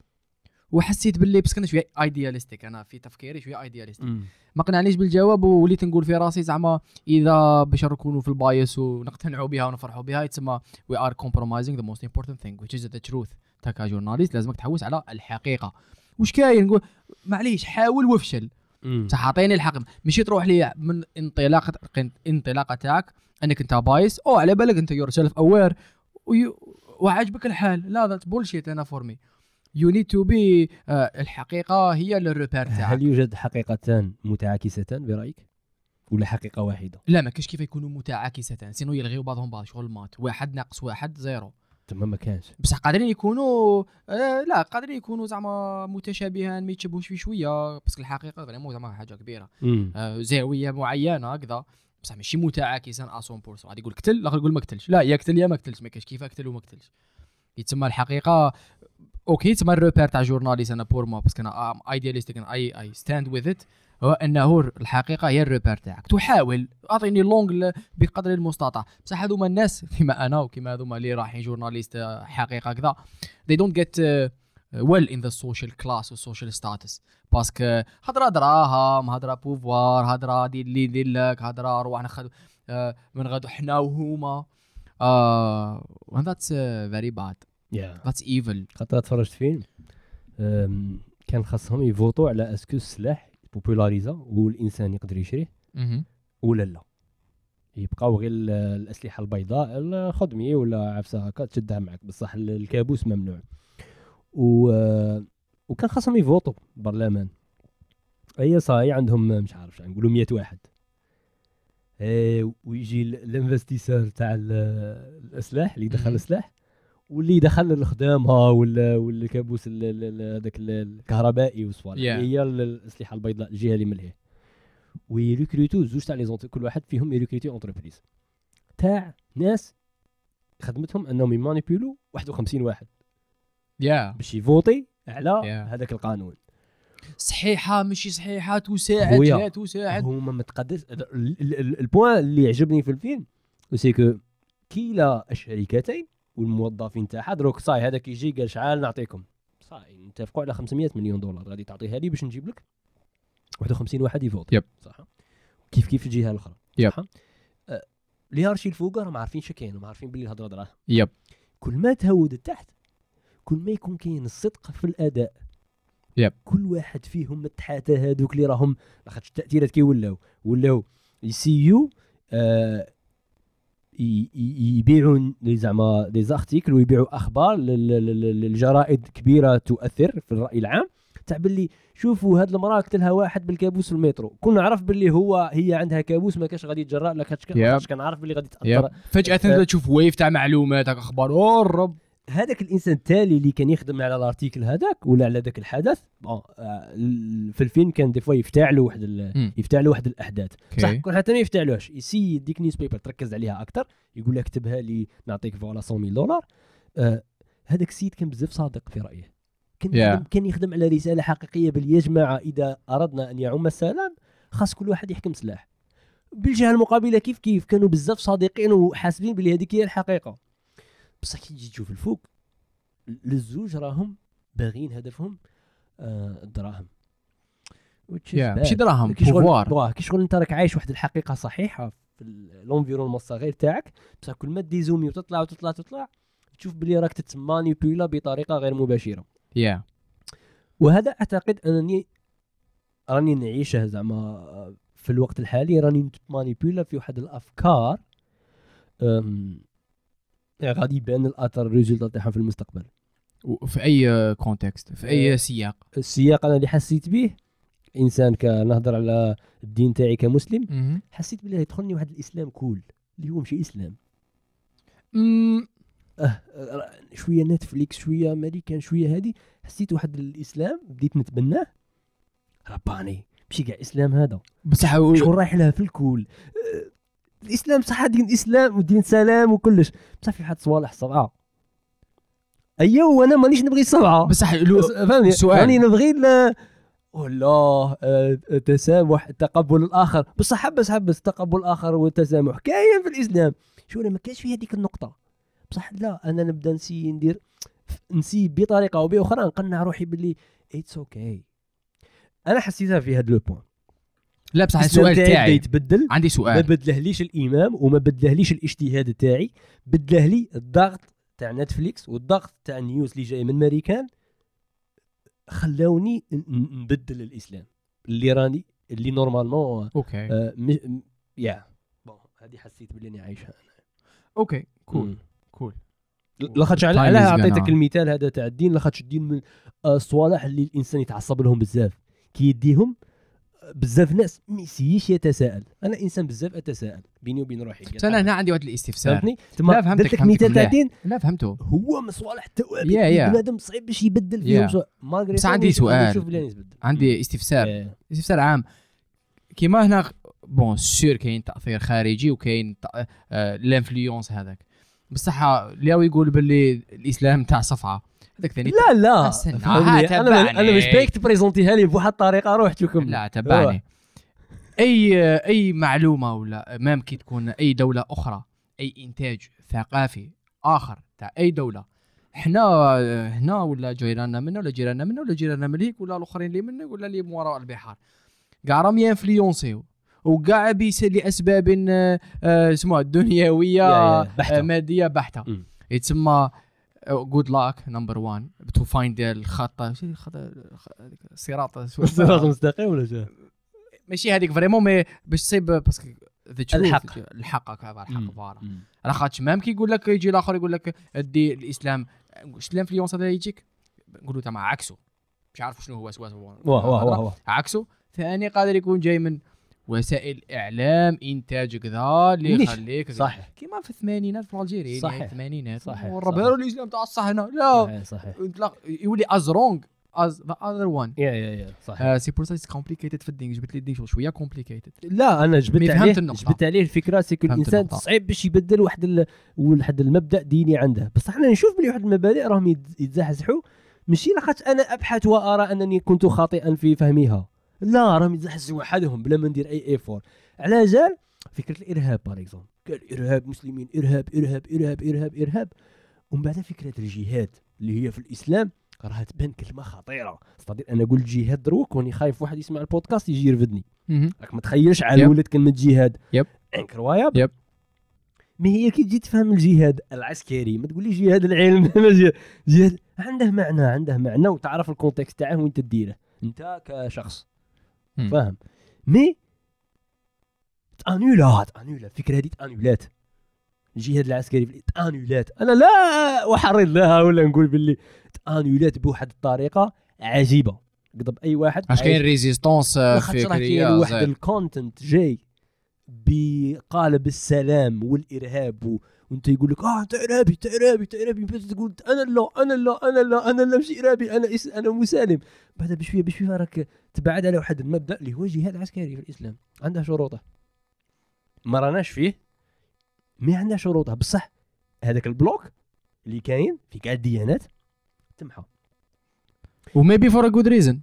[SPEAKER 2] وحسيت باللي parce que أنا شوية idealistic أنا في تفكيري شوية
[SPEAKER 1] idealistic.
[SPEAKER 2] ما قنعنيش بالجواب ووليت نقول في راسي زعما إذا باش نكونوا في ال bias ونقتنعوا بها ونفرحوا بها يتسمى we are compromising the most important thing which is the truth. تا ك journaliste لازمك تحوس على الحقيقة. واش كاين؟ نقول معليش حاول وافشل. بصح عطيني الحق. ماشي تروح لي من انطلاقه انطلاقه تاعك أنك أنت biased أو على بالك أنت you're self aware وعاجبك الحال. لا that bullshit أنا for me you need to be الحقيقة هي ال repère تاعك.
[SPEAKER 1] هل يوجد حقيقتان متعاكستان برأيك؟ ولا حقيقة واحدة؟
[SPEAKER 2] لا ما كاش كيف يكونوا متعاكستان. sinon يلغيو بعضهم بعض شغل maths. واحد ناقص واحد zéro.
[SPEAKER 1] تما ما كانش.
[SPEAKER 2] بصح قادرين يكونوا آه لا قادرين يكونوا زعما متشابهان ما يتشبهوش في شوية. بس الحقيقة vraiment زعما حاجة
[SPEAKER 1] كبيرة.
[SPEAKER 2] آه زاوية معينة هكذا. بصح ماشي متعاكسا 100% غادي يقول قتل الآخر يقول ما قتلش لا يا قتل يا ما قتلش ما كاش كيف قتل وما قتلش يتسمى الحقيقة okay يتسمى ال repère تاع journaliste أنا pour moi parce que أنا idealistic I I stand with it هو إنه الحقيقة هي ال repère تاعك. تحاول أعطيني لونغ بقدر المستطاع. بصح هذوما الناس كيما أنا وكيما هذوما اللي رايحين journaliste آه، حقيقة كذا they don't get uh, well in the social class و social status. parce que هضره دراهم هضره pouvoir هضره دير اللي يدير لك هضره روح ناخذ آه، من غادو حنا وهما. آه and that's uh, very bad. That's evil.
[SPEAKER 1] خاطر تفرجت فيلم كان خاصهم يفوتوا على est-ce que السلاح popularisé والإنسان يقدر يشريه. ولا لا. يبقاو غير ال- الأسلحة البيضاء الخدمي ولا عفسة هكا تشدها معك بصح ال- الكابوس ممنوع. و آه، وكان خاصهم يفوتوا برلمان. هي صاي عندهم مش عارف نقولوا 100 واحد. إيه، ويجي ال- ال investisseur تاع ال- الاسلاح اللي
[SPEAKER 2] مهم.
[SPEAKER 1] السلاح واللي دخل الخدام ها ولا والكابوس ال- ال- ال- هذاك ال- الكهربائي والصوالح
[SPEAKER 2] Yeah.
[SPEAKER 1] هي ال- الأسلحة البيضاء الجهة اللي ملهية ويريكروتو زوج تاع لي كل واحد فيهم يريكروتي entreprise تاع ناس خدمتهم أنهم يمانيبيولو 51 واحد
[SPEAKER 2] يا
[SPEAKER 1] باش يفوتي على
[SPEAKER 2] Yeah.
[SPEAKER 1] هذاك القانون
[SPEAKER 2] صحيحة ماشي صحيحة تساعد. لا تساعد
[SPEAKER 1] هما ما تقدس ال- ال- ال- ال point اللي عجبني في الفيلم c'est que كلا الشركتين والموظفين تاعها. دروك صاي هذاك يجي قال شحال نعطيكم. صاي نتفقوا على 500 مليون دولار. غادي تعطيها لي باش نجيب لك 51 واحد يفوت.
[SPEAKER 2] yep.
[SPEAKER 1] صح؟ كيف كيف الجهة الأخرى؟
[SPEAKER 2] yep.
[SPEAKER 1] صح؟ أه، ال hiérarchie الفوق راهم عارفين شكاين وما عارفين باللي الهضرة دراهم.
[SPEAKER 2] yep.
[SPEAKER 1] كل ما تهود التحت كل ما يكون كاين الصدق في الأداء.
[SPEAKER 2] yep.
[SPEAKER 1] كل واحد فيهم من التحاتة هذوك اللي راهم لاخاطش التأثيرات كي ولاو. ولاو يسيو آه يبيعوا زعما les articles ويبيعوا أخبار لل- لل- لل- للجرائد كبيرة تؤثر في الرأي العام. تاع باللي شوفوا هاد المراه قتلها واحد بالكابوس في المترو. كنا نعرف باللي هو هي عندها كابوس ما كاش غادي يتجرأ لا كاش
[SPEAKER 2] يب.
[SPEAKER 1] كاش كنعرف باللي غادي. تأثر.
[SPEAKER 2] فجأة تبدا تشوف ويف تاع معلومات أخبار. أو الرب.
[SPEAKER 1] هذاك الإنسان التالي اللي كان يخدم على الأرتيكل هذاك ولا على ذاك الحدث بون آه، ال- في الفيلم كان دي فوا يفتح له واحد له واحد الأحداث. بصح كون حتى ما يفتحلوش يسي يديك نيوز بيبر تركز عليها أكثر يقول لك اكتبها لي نعطيك فوالا 100 دولار. آه هذاك السيد كان بزاف صادق في رأيه. كان
[SPEAKER 2] Yeah.
[SPEAKER 1] يخدم كان يخدم على رسالة حقيقية باللي يا جماعة إذا أردنا أن يعم السلام خاص كل واحد يحكم سلاح. بالجهة المقابلة كيف كيف؟ كانوا بزاف صادقين وحاسبين باللي هذيك هي الحقيقة. بصح كي تجي تشوف الفوق للزوج راهم باغيين هدفهم آه الدراهم bad.
[SPEAKER 2] ماشي دراهم
[SPEAKER 1] pouvoir كي شغل انت راك عايش واحد الحقيقة صحيحة في ال environnement الصغير تاعك بصح كل ما ديزومي وتطلع وتطلع وتطلع تشوف بلي راك تتمانيبيولا بطريقة غير مباشرة.
[SPEAKER 2] يا
[SPEAKER 1] وهذا أعتقد أنني راني نعيشه زعما في الوقت الحالي راني نتمانيبيولا في واحد الأفكار غادي يبان الأثر ال résultat تاعها في المستقبل.
[SPEAKER 2] في أي contexte في أي
[SPEAKER 1] آه.
[SPEAKER 2] سياق؟
[SPEAKER 1] السياق أنا اللي حسيت به إنسان كنهضر على الدين تاعي كمسلم. حسيت بلي يدخلني واحد الإسلام cool اللي هو ماشي إسلام.
[SPEAKER 2] مم،
[SPEAKER 1] أه شوية نتفليكس شوية أمريكان شوية هادي حسيت واحد الإسلام بديت نتبناه. رباني ماشي كاع إسلام هذا.
[SPEAKER 2] بصح
[SPEAKER 1] شغل رايح لها في ال cool؟ أه، الإسلام صح دين اسلام ودين سلام وكلش. بصح في واحد صوالح صعبة أيوه وأنا مانيش نبغي الصعبة
[SPEAKER 2] بصح لو-
[SPEAKER 1] فهمني؟
[SPEAKER 2] سؤال.
[SPEAKER 1] راني نبغي ال- والله آه، تسامح تقبل الآخر. بصح حبس حبس. تقبل الآخر والتسامح كاين في الإسلام. شو ما كانش في هذيك النقطة. بصح لا أنا نبدأ نسي ندير نسي بطريقة أو بأخرى نقنع روحي باللي it's okay okay. أنا حسيتها في هذا le point
[SPEAKER 2] لا بصح السؤال
[SPEAKER 1] تاعي. يتبدل.
[SPEAKER 2] عندي
[SPEAKER 1] ما
[SPEAKER 2] سؤال
[SPEAKER 1] بدلهليش الإمام وما بدلهليش الاجتهاد تاعي. بدله لي الضغط تاع نتفليكس والضغط تاع ال news اللي جاي من ماريكان خلاوني نبدل الإسلام. اللي راني اللي normalement
[SPEAKER 2] okay.
[SPEAKER 1] آه م... يا. bon هذه حسيت باللي أني عايشها
[SPEAKER 2] okay
[SPEAKER 1] cool.
[SPEAKER 2] cool.
[SPEAKER 1] لاخاطش علاه عطيتك المثال هذا تاع الدين لاخاطش الدين من آه، الصوالح اللي الإنسان يتعصب لهم بزاف. كي يديهم آه، بزاف ناس ما يسيش يتساءل. أنا إنسان بزاف أتساءل بيني وبين روحي.
[SPEAKER 2] أنا هنا عندي واحد الاستفسار.
[SPEAKER 1] فهمتني؟ تما
[SPEAKER 2] لا، فهمتك،
[SPEAKER 1] درت لك مثال. الدين
[SPEAKER 2] لا فهمته
[SPEAKER 1] هو من صوالح التوابع
[SPEAKER 2] يا- يا.
[SPEAKER 1] بنادم صعيب باش يبدل فيهم. شو- مالغري
[SPEAKER 2] بس عندي سؤال. عندي استفسار.
[SPEAKER 1] إيه.
[SPEAKER 2] استفسار عام. كيما هنا بون سور كاين تأثير خارجي وكاين تأ- آه، الانفلونس هذاك. بصح اللي هو يقول باللي الإسلام تاع صفعة. هذاك ثاني.
[SPEAKER 1] لا لا.
[SPEAKER 2] ها،
[SPEAKER 1] أنا
[SPEAKER 2] أنا.
[SPEAKER 1] مش بايك تبريزونتيها لي بواحد الطريقة روح تشوفكم
[SPEAKER 2] لا تبعني. أي أي معلومة ولا مام كي تكون أي دولة أخرى أي إنتاج ثقافي آخر تاع أي دولة حنا هنا ولا جيراننا منا ولا جيراننا منا ولا جيراننا من هيك ولا الأخرين اللي منا ولا اللي من وراء البحار. كاع راهم ينفلونسيو وكاع بيس لاسباب آه، آه، اسمها دنيويه. آه، مادية
[SPEAKER 1] بحتة.
[SPEAKER 2] يتسمى good luck number 1 to find الخط شو الصراط
[SPEAKER 1] الصراط المستقيم ولا شو؟
[SPEAKER 2] ماشي هذيك فريمون مي باش تصيب باسكو.
[SPEAKER 1] الحق.
[SPEAKER 2] الحق هكا الحق. فوالا
[SPEAKER 1] مم.
[SPEAKER 2] على خاطش مام كي يقول لك يجي الآخر يقول لك الدين الإسلام واش الانفلونس هذا يجيك نقولوا تما عكسه مش عارف شنو هو سوا
[SPEAKER 1] واه واه واه واه
[SPEAKER 2] عكسه ثاني قادر يكون جاي من وسائل إعلام إنتاج كذا اللي. يخليك
[SPEAKER 1] صحيح.
[SPEAKER 2] كيما في الثمانينات في الجيري. يعني الثمانينات.
[SPEAKER 1] صحيح.
[SPEAKER 2] والربع
[SPEAKER 1] صحيح.
[SPEAKER 2] الاسلام تاع الصح هنا لا.
[SPEAKER 1] صحيح
[SPEAKER 2] يولي از رونغ as the other one
[SPEAKER 1] yeah yeah yeah. صحيح.
[SPEAKER 2] c'est pour ça complicated في الدين جبت لي الدين شوية complicated
[SPEAKER 1] لا أنا جبت عليه. جبت عليه الفكرة.
[SPEAKER 2] فهمت الإنسان.
[SPEAKER 1] صعيب باش يبدل واحد ال... واحد المبدأ ديني عنده. بصح أنا نشوف بلي واحد المبادئ راهم يتز- يتزحزحوا. ماشي لاخاطش أنا أبحث وأرى أنني كنت خاطئا في فهمها لا راهم يتزحزحوا وحدهم بلا ما ندير أي effort على جال فكرة الإرهاب par exemple قال إرهاب مسلمين إرهاب إرهاب إرهاب إرهاب إرهاب. ومن بعد فكرة الجهاد اللي هي في الإسلام راها تبان كلمة خطيرة. استطيع أنا نقول جهاد دروك وأني خايف واحد يسمع البودكاست يجي يرفدني. راك ما تخيلش على. ولد كلمة جهاد.
[SPEAKER 2] yep.
[SPEAKER 1] incroyable
[SPEAKER 2] yep.
[SPEAKER 1] ما هي كي تجي تفهم الجهاد العسكري ما تقوليش جهاد العلم. جهاد- عنده معنى عنده معنى وتعرف ال context تاعه وين تديره. أنت كشخص. فاهم؟ mais تانولات تانولات الفكرة هذه تانولات الجهاد العسكري تانولات أنا لا أحرض لها ولا نقول باللي تانولات بواحد الطريقة عجيبة. قضب أي واحد
[SPEAKER 2] اش كاين
[SPEAKER 1] résistance راه كاين
[SPEAKER 2] فكرية
[SPEAKER 1] واحد
[SPEAKER 2] ال
[SPEAKER 1] content جاي بقالب السلام والإرهاب و... وانت يقول لك آه انت ارهابي انت ارهابي انت ارهابي تقول أنا لا أنا لا أنا لا أنا لا مش ارهابي أنا إس... أنا مسالم. بعدها بشوية بشوية راك تبعد على واحد المبدا اللي هو الجهاد العسكري في الإسلام. عنده شروطه. ما راناش فيه. mais عندها شروطه. بصح هذاك ال bloc اللي كاين في كاع الديانات تمحى.
[SPEAKER 2] و maybe for a good reason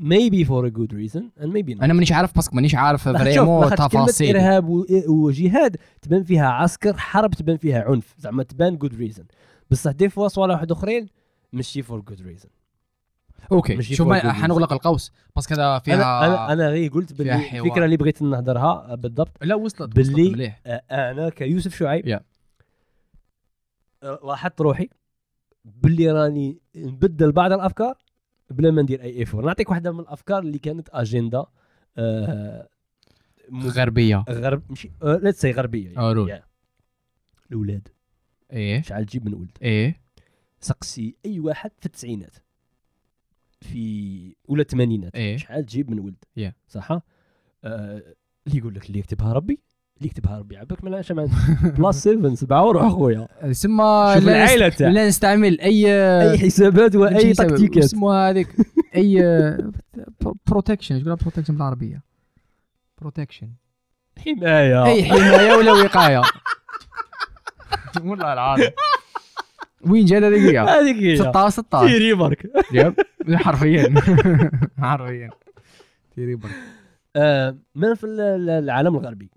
[SPEAKER 1] maybe for a good reason and maybe not.
[SPEAKER 2] أنا مانيش عارف parce que مانيش عارف
[SPEAKER 1] vraiment
[SPEAKER 2] تفاصيل
[SPEAKER 1] إرهاب وجهاد تبان فيها عسكر حرب تبان فيها عنف زعما تبان good reason بصح des fois صوالح واحد أخرين ماشي for good
[SPEAKER 2] reason
[SPEAKER 1] okay
[SPEAKER 2] شوف
[SPEAKER 1] for good reason.
[SPEAKER 2] حنغلق القوس parce que هذا فيها
[SPEAKER 1] أنا أنا أنا غير قلت باللي. الفكرة اللي بغيت نهضرها بالضبط.
[SPEAKER 2] لا وصلت
[SPEAKER 1] باللي-
[SPEAKER 2] وصلت مليح.
[SPEAKER 1] آه، أنا كيوسف شعيب
[SPEAKER 2] yeah.
[SPEAKER 1] آه، لاحظت روحي باللي راني نبدل بعض الأفكار بلا ما ندير اي effort نعطيك واحدة من الأفكار اللي كانت أجندة آه
[SPEAKER 2] غربية.
[SPEAKER 1] غرب ماشي let's say غربية
[SPEAKER 2] آه، role.
[SPEAKER 1] يعني. الأولاد.
[SPEAKER 2] إيه.
[SPEAKER 1] شحال تجيب من ولد.
[SPEAKER 2] إيه.
[SPEAKER 1] سقسي أي واحد في التسعينات. في ولا الثمانينات.
[SPEAKER 2] إيه.
[SPEAKER 1] شحال تجيب من ولد.
[SPEAKER 2] Yeah.
[SPEAKER 1] صح؟ آه اللي يقول لك اللي يكتبها ربي. اللي يكتبها ربي عباك ما اش بلس 7 7 وروح خويا.
[SPEAKER 2] سما
[SPEAKER 1] شوف
[SPEAKER 2] لا العائلة
[SPEAKER 1] تاعك
[SPEAKER 2] لا نستعمل اي
[SPEAKER 1] أي حسابات واي تكتيكات.
[SPEAKER 2] اسمها هذيك. أي protection إيش protection بالعربية؟ protection
[SPEAKER 1] حماية.
[SPEAKER 2] أي حماية ولا وقاية. والله العظيم. وين جا دقيقه
[SPEAKER 1] هذيك هي.
[SPEAKER 2] 16 16
[SPEAKER 1] تيري برك
[SPEAKER 2] yep. حرفيا. حرفيا. تيري برك
[SPEAKER 1] آه، من في ال- ال- العالم الغربي؟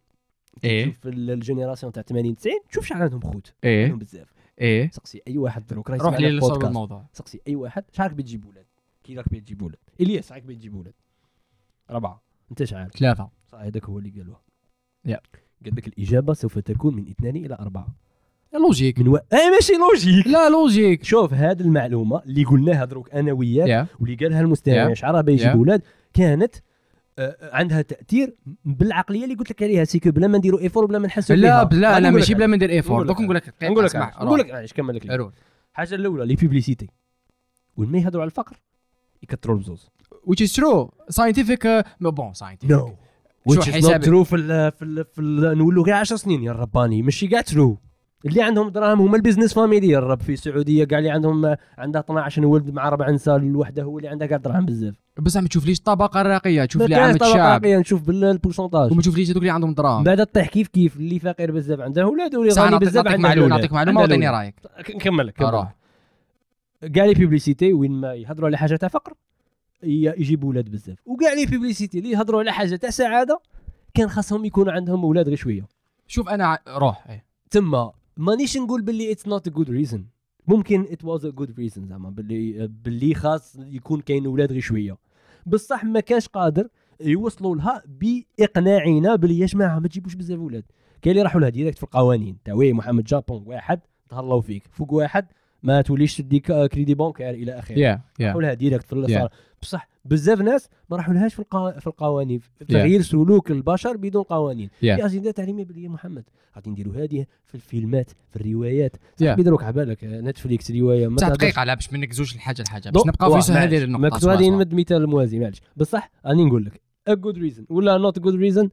[SPEAKER 2] إيه.
[SPEAKER 1] شوف ال- ال génération تاع 80 90 شوف شحال عندهم خوت.
[SPEAKER 2] إيه.
[SPEAKER 1] عندهم بزاف.
[SPEAKER 2] إيه.
[SPEAKER 1] سقسي أي واحد دروك راه
[SPEAKER 2] روح
[SPEAKER 1] يسمع
[SPEAKER 2] لي
[SPEAKER 1] لك
[SPEAKER 2] لصلب
[SPEAKER 1] بودكاست.
[SPEAKER 2] الموضوع.
[SPEAKER 1] سقسي أي واحد شحال راك بتجيب ولاد كي راك بتجيب ولاد إلياس راك بتجيب ولاد اربعه أنت شحال؟
[SPEAKER 2] ثلاثة.
[SPEAKER 1] صح هذاك هو اللي قالوها
[SPEAKER 2] يا.
[SPEAKER 1] قال لك الإجابة سوف تكون من اثنان إلى أربعة.
[SPEAKER 2] لوجيك.
[SPEAKER 1] من و... اي ماشي لوجيك.
[SPEAKER 2] لا لوجيك.
[SPEAKER 1] شوف هذه المعلومة اللي قلناها دروك أنا وياك
[SPEAKER 2] يا.
[SPEAKER 1] واللي قالها المستمع
[SPEAKER 2] يا.
[SPEAKER 1] شعرها بيجيب
[SPEAKER 2] يا.
[SPEAKER 1] أولاد كانت عندها تأثير بالعقلية اللي قلت لك عليها سيكو بلا ما نديروا ايفور بلا ما نحسوا
[SPEAKER 2] لا
[SPEAKER 1] بها.
[SPEAKER 2] لا ماشي بلا ما ندير ايفور دوك نقول لك
[SPEAKER 1] نقول لك نقول. لك إيش كمل لك. الحاجة الأولى لي بيبليسيتي وين ما يهضروا على الفقر يكثروا البزوز
[SPEAKER 2] which is true. Scientific uh, bon scientific.
[SPEAKER 1] نو
[SPEAKER 2] شو
[SPEAKER 1] which is not true في ال في ال في ال نقولوا غير 10 سنين يا رباني. ماشي كاع ترو اللي عندهم دراهم هما البيزنس فاميلي يا رب. في السعودية كاع اللي عندهم عندها 12 ولد مع ربع نساء الوحدة هو اللي عندها كاع دراهم بزاف.
[SPEAKER 2] بس ما تشوفليش الطبقه الراقيه تشوف لي عامه الشعب.
[SPEAKER 1] نشوف بالبورسونتاج
[SPEAKER 2] وما تشوفليش هذوك اللي عندهم دراهم.
[SPEAKER 1] بعد تطيح كيف؟ كيف اللي فقير بزاف عنده أولاد واللي
[SPEAKER 2] صح
[SPEAKER 1] غني بزاف عنده معلومة.
[SPEAKER 2] نعطيك
[SPEAKER 1] معلومة
[SPEAKER 2] وعطيني. رأيك.
[SPEAKER 1] نكمل لك.
[SPEAKER 2] روح
[SPEAKER 1] كاع les publicités وين ما يهضروا على حاجة تاع فقر يجيبوا ولاد بزاف وكاع les publicités اللي يهضروا على حاجة تاع سعادة كان خاصهم يكون عندهم أولاد غير شوية.
[SPEAKER 2] شوف أنا روح إيه.
[SPEAKER 1] تما مانيش نقول باللي it's not a good reason ممكن it was a good reason زعما باللي باللي خاص يكون كاين أولاد غير شوية. بصح ما كانش قادر يوصلوا لها باقناعنا باللي يا جماعة ما تجيبوش بزاف أولاد كاين اللي راحوا لها direct في القوانين. تاع oui محمد جابون واحد تهلاو فيك. فوق واحد ما توليش تدي كريدي بونكير إلى آخره.
[SPEAKER 2] يا يا
[SPEAKER 1] راحوا لها ديريكت في الصالة بصح بزاف ناس ما راحوا لهاش في القا... في القوانين. في
[SPEAKER 2] Yeah.
[SPEAKER 1] تغيير سلوك البشر بدون قوانين.
[SPEAKER 2] Yeah.
[SPEAKER 1] يا أجندة تعليمية بلي يا محمد. غادي نديروا هذه في الفيلمات في الروايات.
[SPEAKER 2] Yeah.
[SPEAKER 1] صاحبي دروك عبالك نتفليكس رواية ما
[SPEAKER 2] دقيقة لا باش منك زوج لحاجه لحاجه
[SPEAKER 1] دو-
[SPEAKER 2] باش نبقاو في هذه. النقطة
[SPEAKER 1] ما كنت غادي. نمد مثال موازي معليش. بصح راني نقول لك ا جود ريزن ولا نوت جود ريزن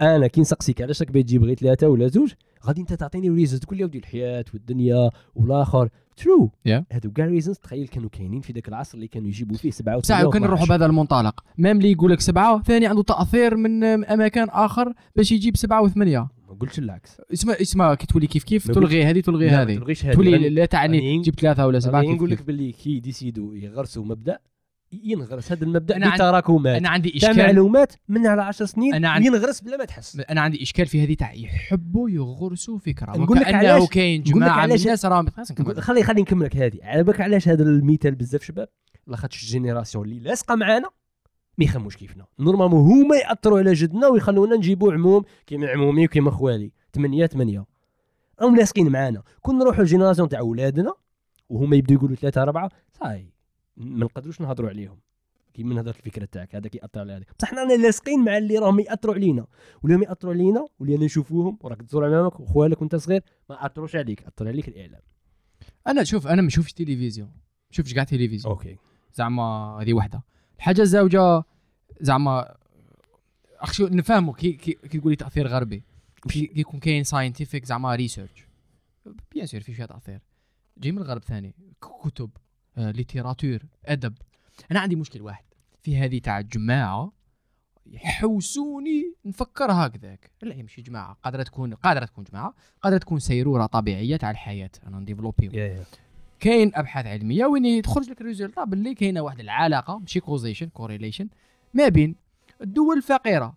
[SPEAKER 1] أنا كي نسقسيك علاش راك باغي تجيب غير ثلاثة ولا زوج؟ غادي انت تعطيني reasons تقول لي ودي الحياة والدنيا والآخر. true
[SPEAKER 2] Yeah.
[SPEAKER 1] هادو كاع reasons تخيل كانوا كاينين في ذاك العصر اللي كانوا يجيبوا فيه سبعة
[SPEAKER 2] بصح
[SPEAKER 1] وثمانية
[SPEAKER 2] كان نروحوا
[SPEAKER 1] و12.
[SPEAKER 2] بهذا المنطلق. même اللي يقول لك سبعة ثاني عنده تأثير من أماكن آخر باش يجيب سبعة وثمانية.
[SPEAKER 1] ما قلتش العكس.
[SPEAKER 2] اسمع اسمع كي تولي كيف كيف تلغي هذه تلغي هذه. تولي لا تعني
[SPEAKER 1] غادي-
[SPEAKER 2] جيب ثلاثة ولا سبعة
[SPEAKER 1] نقول لك. باللي كي ديسيدو يغرسوا مبدأ ينغرس. هذا المبدأ
[SPEAKER 2] أنا
[SPEAKER 1] بتراكمات.
[SPEAKER 2] أنا عندي إشكال.
[SPEAKER 1] معلومات من على 10 سنين
[SPEAKER 2] أنا عن-
[SPEAKER 1] ينغرس بلا ما تحس.
[SPEAKER 2] أنا عندي إشكال في هذه تاع يحبوا يغرسوا فكرة.
[SPEAKER 1] نقول لك علاش-
[SPEAKER 2] كاين جماعة من
[SPEAKER 1] علاش-
[SPEAKER 2] الناس راهم
[SPEAKER 1] خلي خلي نكملك هذه. على بالك علاش هذا المثال بزاف شباب؟ لاخاطش ال génération اللي لاصقة معانا ما يخموش كيفنا. normalement هما يأثروا على جدنا ويخلونا نجيبوا عموم كيما عمومي وكيما خوالي. ثمانية ثمانية راهم لاصقين معانا. كون نروحوا ال génération تاع ولادنا وهما يبداو يقولوا ثلاثة أربعة صاي. ما نقدروش نهضروا عليهم. كيما هضرت الفكرة تاعك هذا كيأثر على هذا بصح حنا لاصقين مع اللي راهم يأثروا علينا. واللي يأثروا علينا واللي أنا نشوفوهم وراك تزور امامك وخوالك وأنت صغير ما أثروش عليك أثر عليك الإعلام.
[SPEAKER 2] أنا شوف أنا ما نشوفش تلفزيون. ما نشوفش كاع تلفزيون.
[SPEAKER 1] okay.
[SPEAKER 2] زعما هذه وحدة. الحاجة الزوجة زعما اخ شو نفهموا كي كي, كي تقولي تأثير غربي. كي يكون كاين scientific زعما research bien sûr في شوية تأثير. جاي من الغرب ثاني. كتب. littérature أدب. أنا عندي مشكل واحد. في هذه تاع الجماعة يحوسوني نفكر هكذاك. لا هي ماشي جماعة قادرة تكون قادرة تكون جماعة قادرة تكون سيرورة طبيعية تاع الحياة. أنا ن
[SPEAKER 1] développe yeah yeah.
[SPEAKER 2] كاين أبحاث علمية وين تخرج لك résultat باللي كاينة واحد العلاقة ماشي causation correlation ما بين الدول الفقيرة.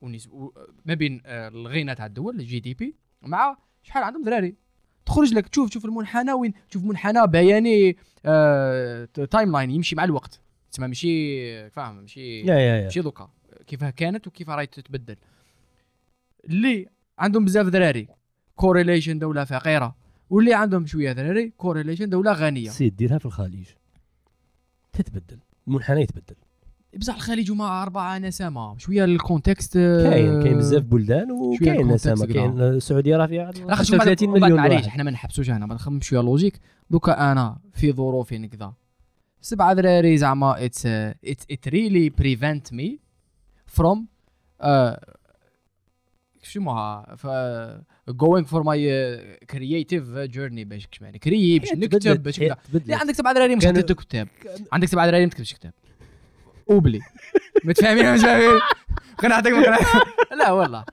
[SPEAKER 2] ونس... و... ما بين آه، الغنى تاع الدول ال GDP مع شحال عندهم دراري. تخرج لك تشوف تشوف المنحنى وين؟ تشوف منحنى بياني آه... timeline يمشي مع الوقت. تسمى ماشي فاهم؟ ماشي
[SPEAKER 1] yeah yeah yeah.
[SPEAKER 2] ماشي دوكا. كيفاه كانت وكيف راهي تتبدل. اللي عندهم بزاف دراري correlation دولة فقيرة. واللي عندهم شوية دراري correlation دولة غنية.
[SPEAKER 1] سيد ديرها في الخليج. تتبدل. المنحنى يتبدل.
[SPEAKER 2] بصح الخليج هما أربعة نسامه شوية الكونتكست
[SPEAKER 1] كاين كاين بزاف بلدان وكاين نسامه. كاين السعودية راه فيها
[SPEAKER 2] أخي شوف
[SPEAKER 1] 35
[SPEAKER 2] بعد- بعد
[SPEAKER 1] مليون
[SPEAKER 2] معليش إحنا ما نحبسوش هنا ما نخمم شوية لوجيك دوكا أنا في ظروفي نكذا. سبعة دراري زعما اتس ات ريلي بريفنت مي فروم شو اسمها؟ ف going for my uh, creative journey باش كش معنى كري باش نكتب باش كذا. عندك سبعة دراري مش حتكتب كتاب. عندك سبعة دراري ما تكتبش كتاب. oublie متفاهمين مش فاهمين؟ قنعتك لا والله.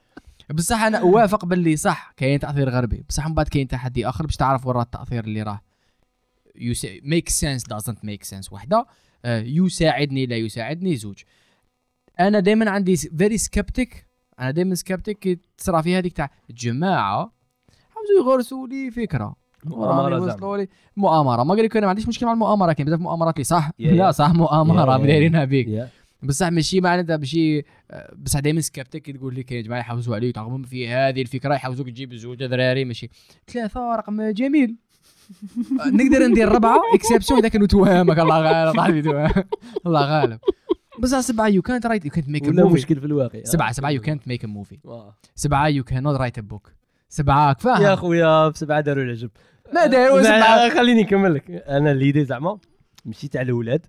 [SPEAKER 2] بصح أنا أوافق باللي صح كاين تأثير غربي. بصح من بعد كاين تحدي آخر باش تعرف ورا التأثير اللي راه. make sense doesn't make sense وحده. آه، يساعدني لا يساعدني زوج. أنا دائما عندي very skeptic أنا دائما skeptic كي تصرى في هذيك تاع الجماعه حاولوا يغرسوا لي فكرة.
[SPEAKER 1] زعما.
[SPEAKER 2] وصلوا لي مؤامرة. ما قال لك أنا ما عنديش مشكل مع المؤامره كاين بزاف مؤامرات اللي صح؟
[SPEAKER 1] yeah- yeah.
[SPEAKER 2] لا صح مؤامرة
[SPEAKER 1] yeah-
[SPEAKER 2] دايرينها بيك
[SPEAKER 1] yeah.
[SPEAKER 2] بصح ماشي معناتها ماشي بصح دائما skeptic كي تقول لك يا جماعة يحوسوا عليك ترغبهم في هذه الفكرة يحوسوك تجيب زوج دراري ماشي ثلاثة رقم جميل. نقدر ندير ربعة exception إذا كانوا توهمك. الله غالب صاحبي الله غالب. بصح سبعة يو كانت رايت يو كانت ميك موفي
[SPEAKER 1] مشكل في الواقع.
[SPEAKER 2] سبعة سبعة يو كانت ميك موفي. سبعة يو كان نوت رايت ا بوك سبعه فاهم؟
[SPEAKER 1] يا خويا بسبعة داروا العجب.
[SPEAKER 2] ما داروا سبعه
[SPEAKER 1] خليني نكمل لك. أنا l'idée زعما مشيت على الأولاد.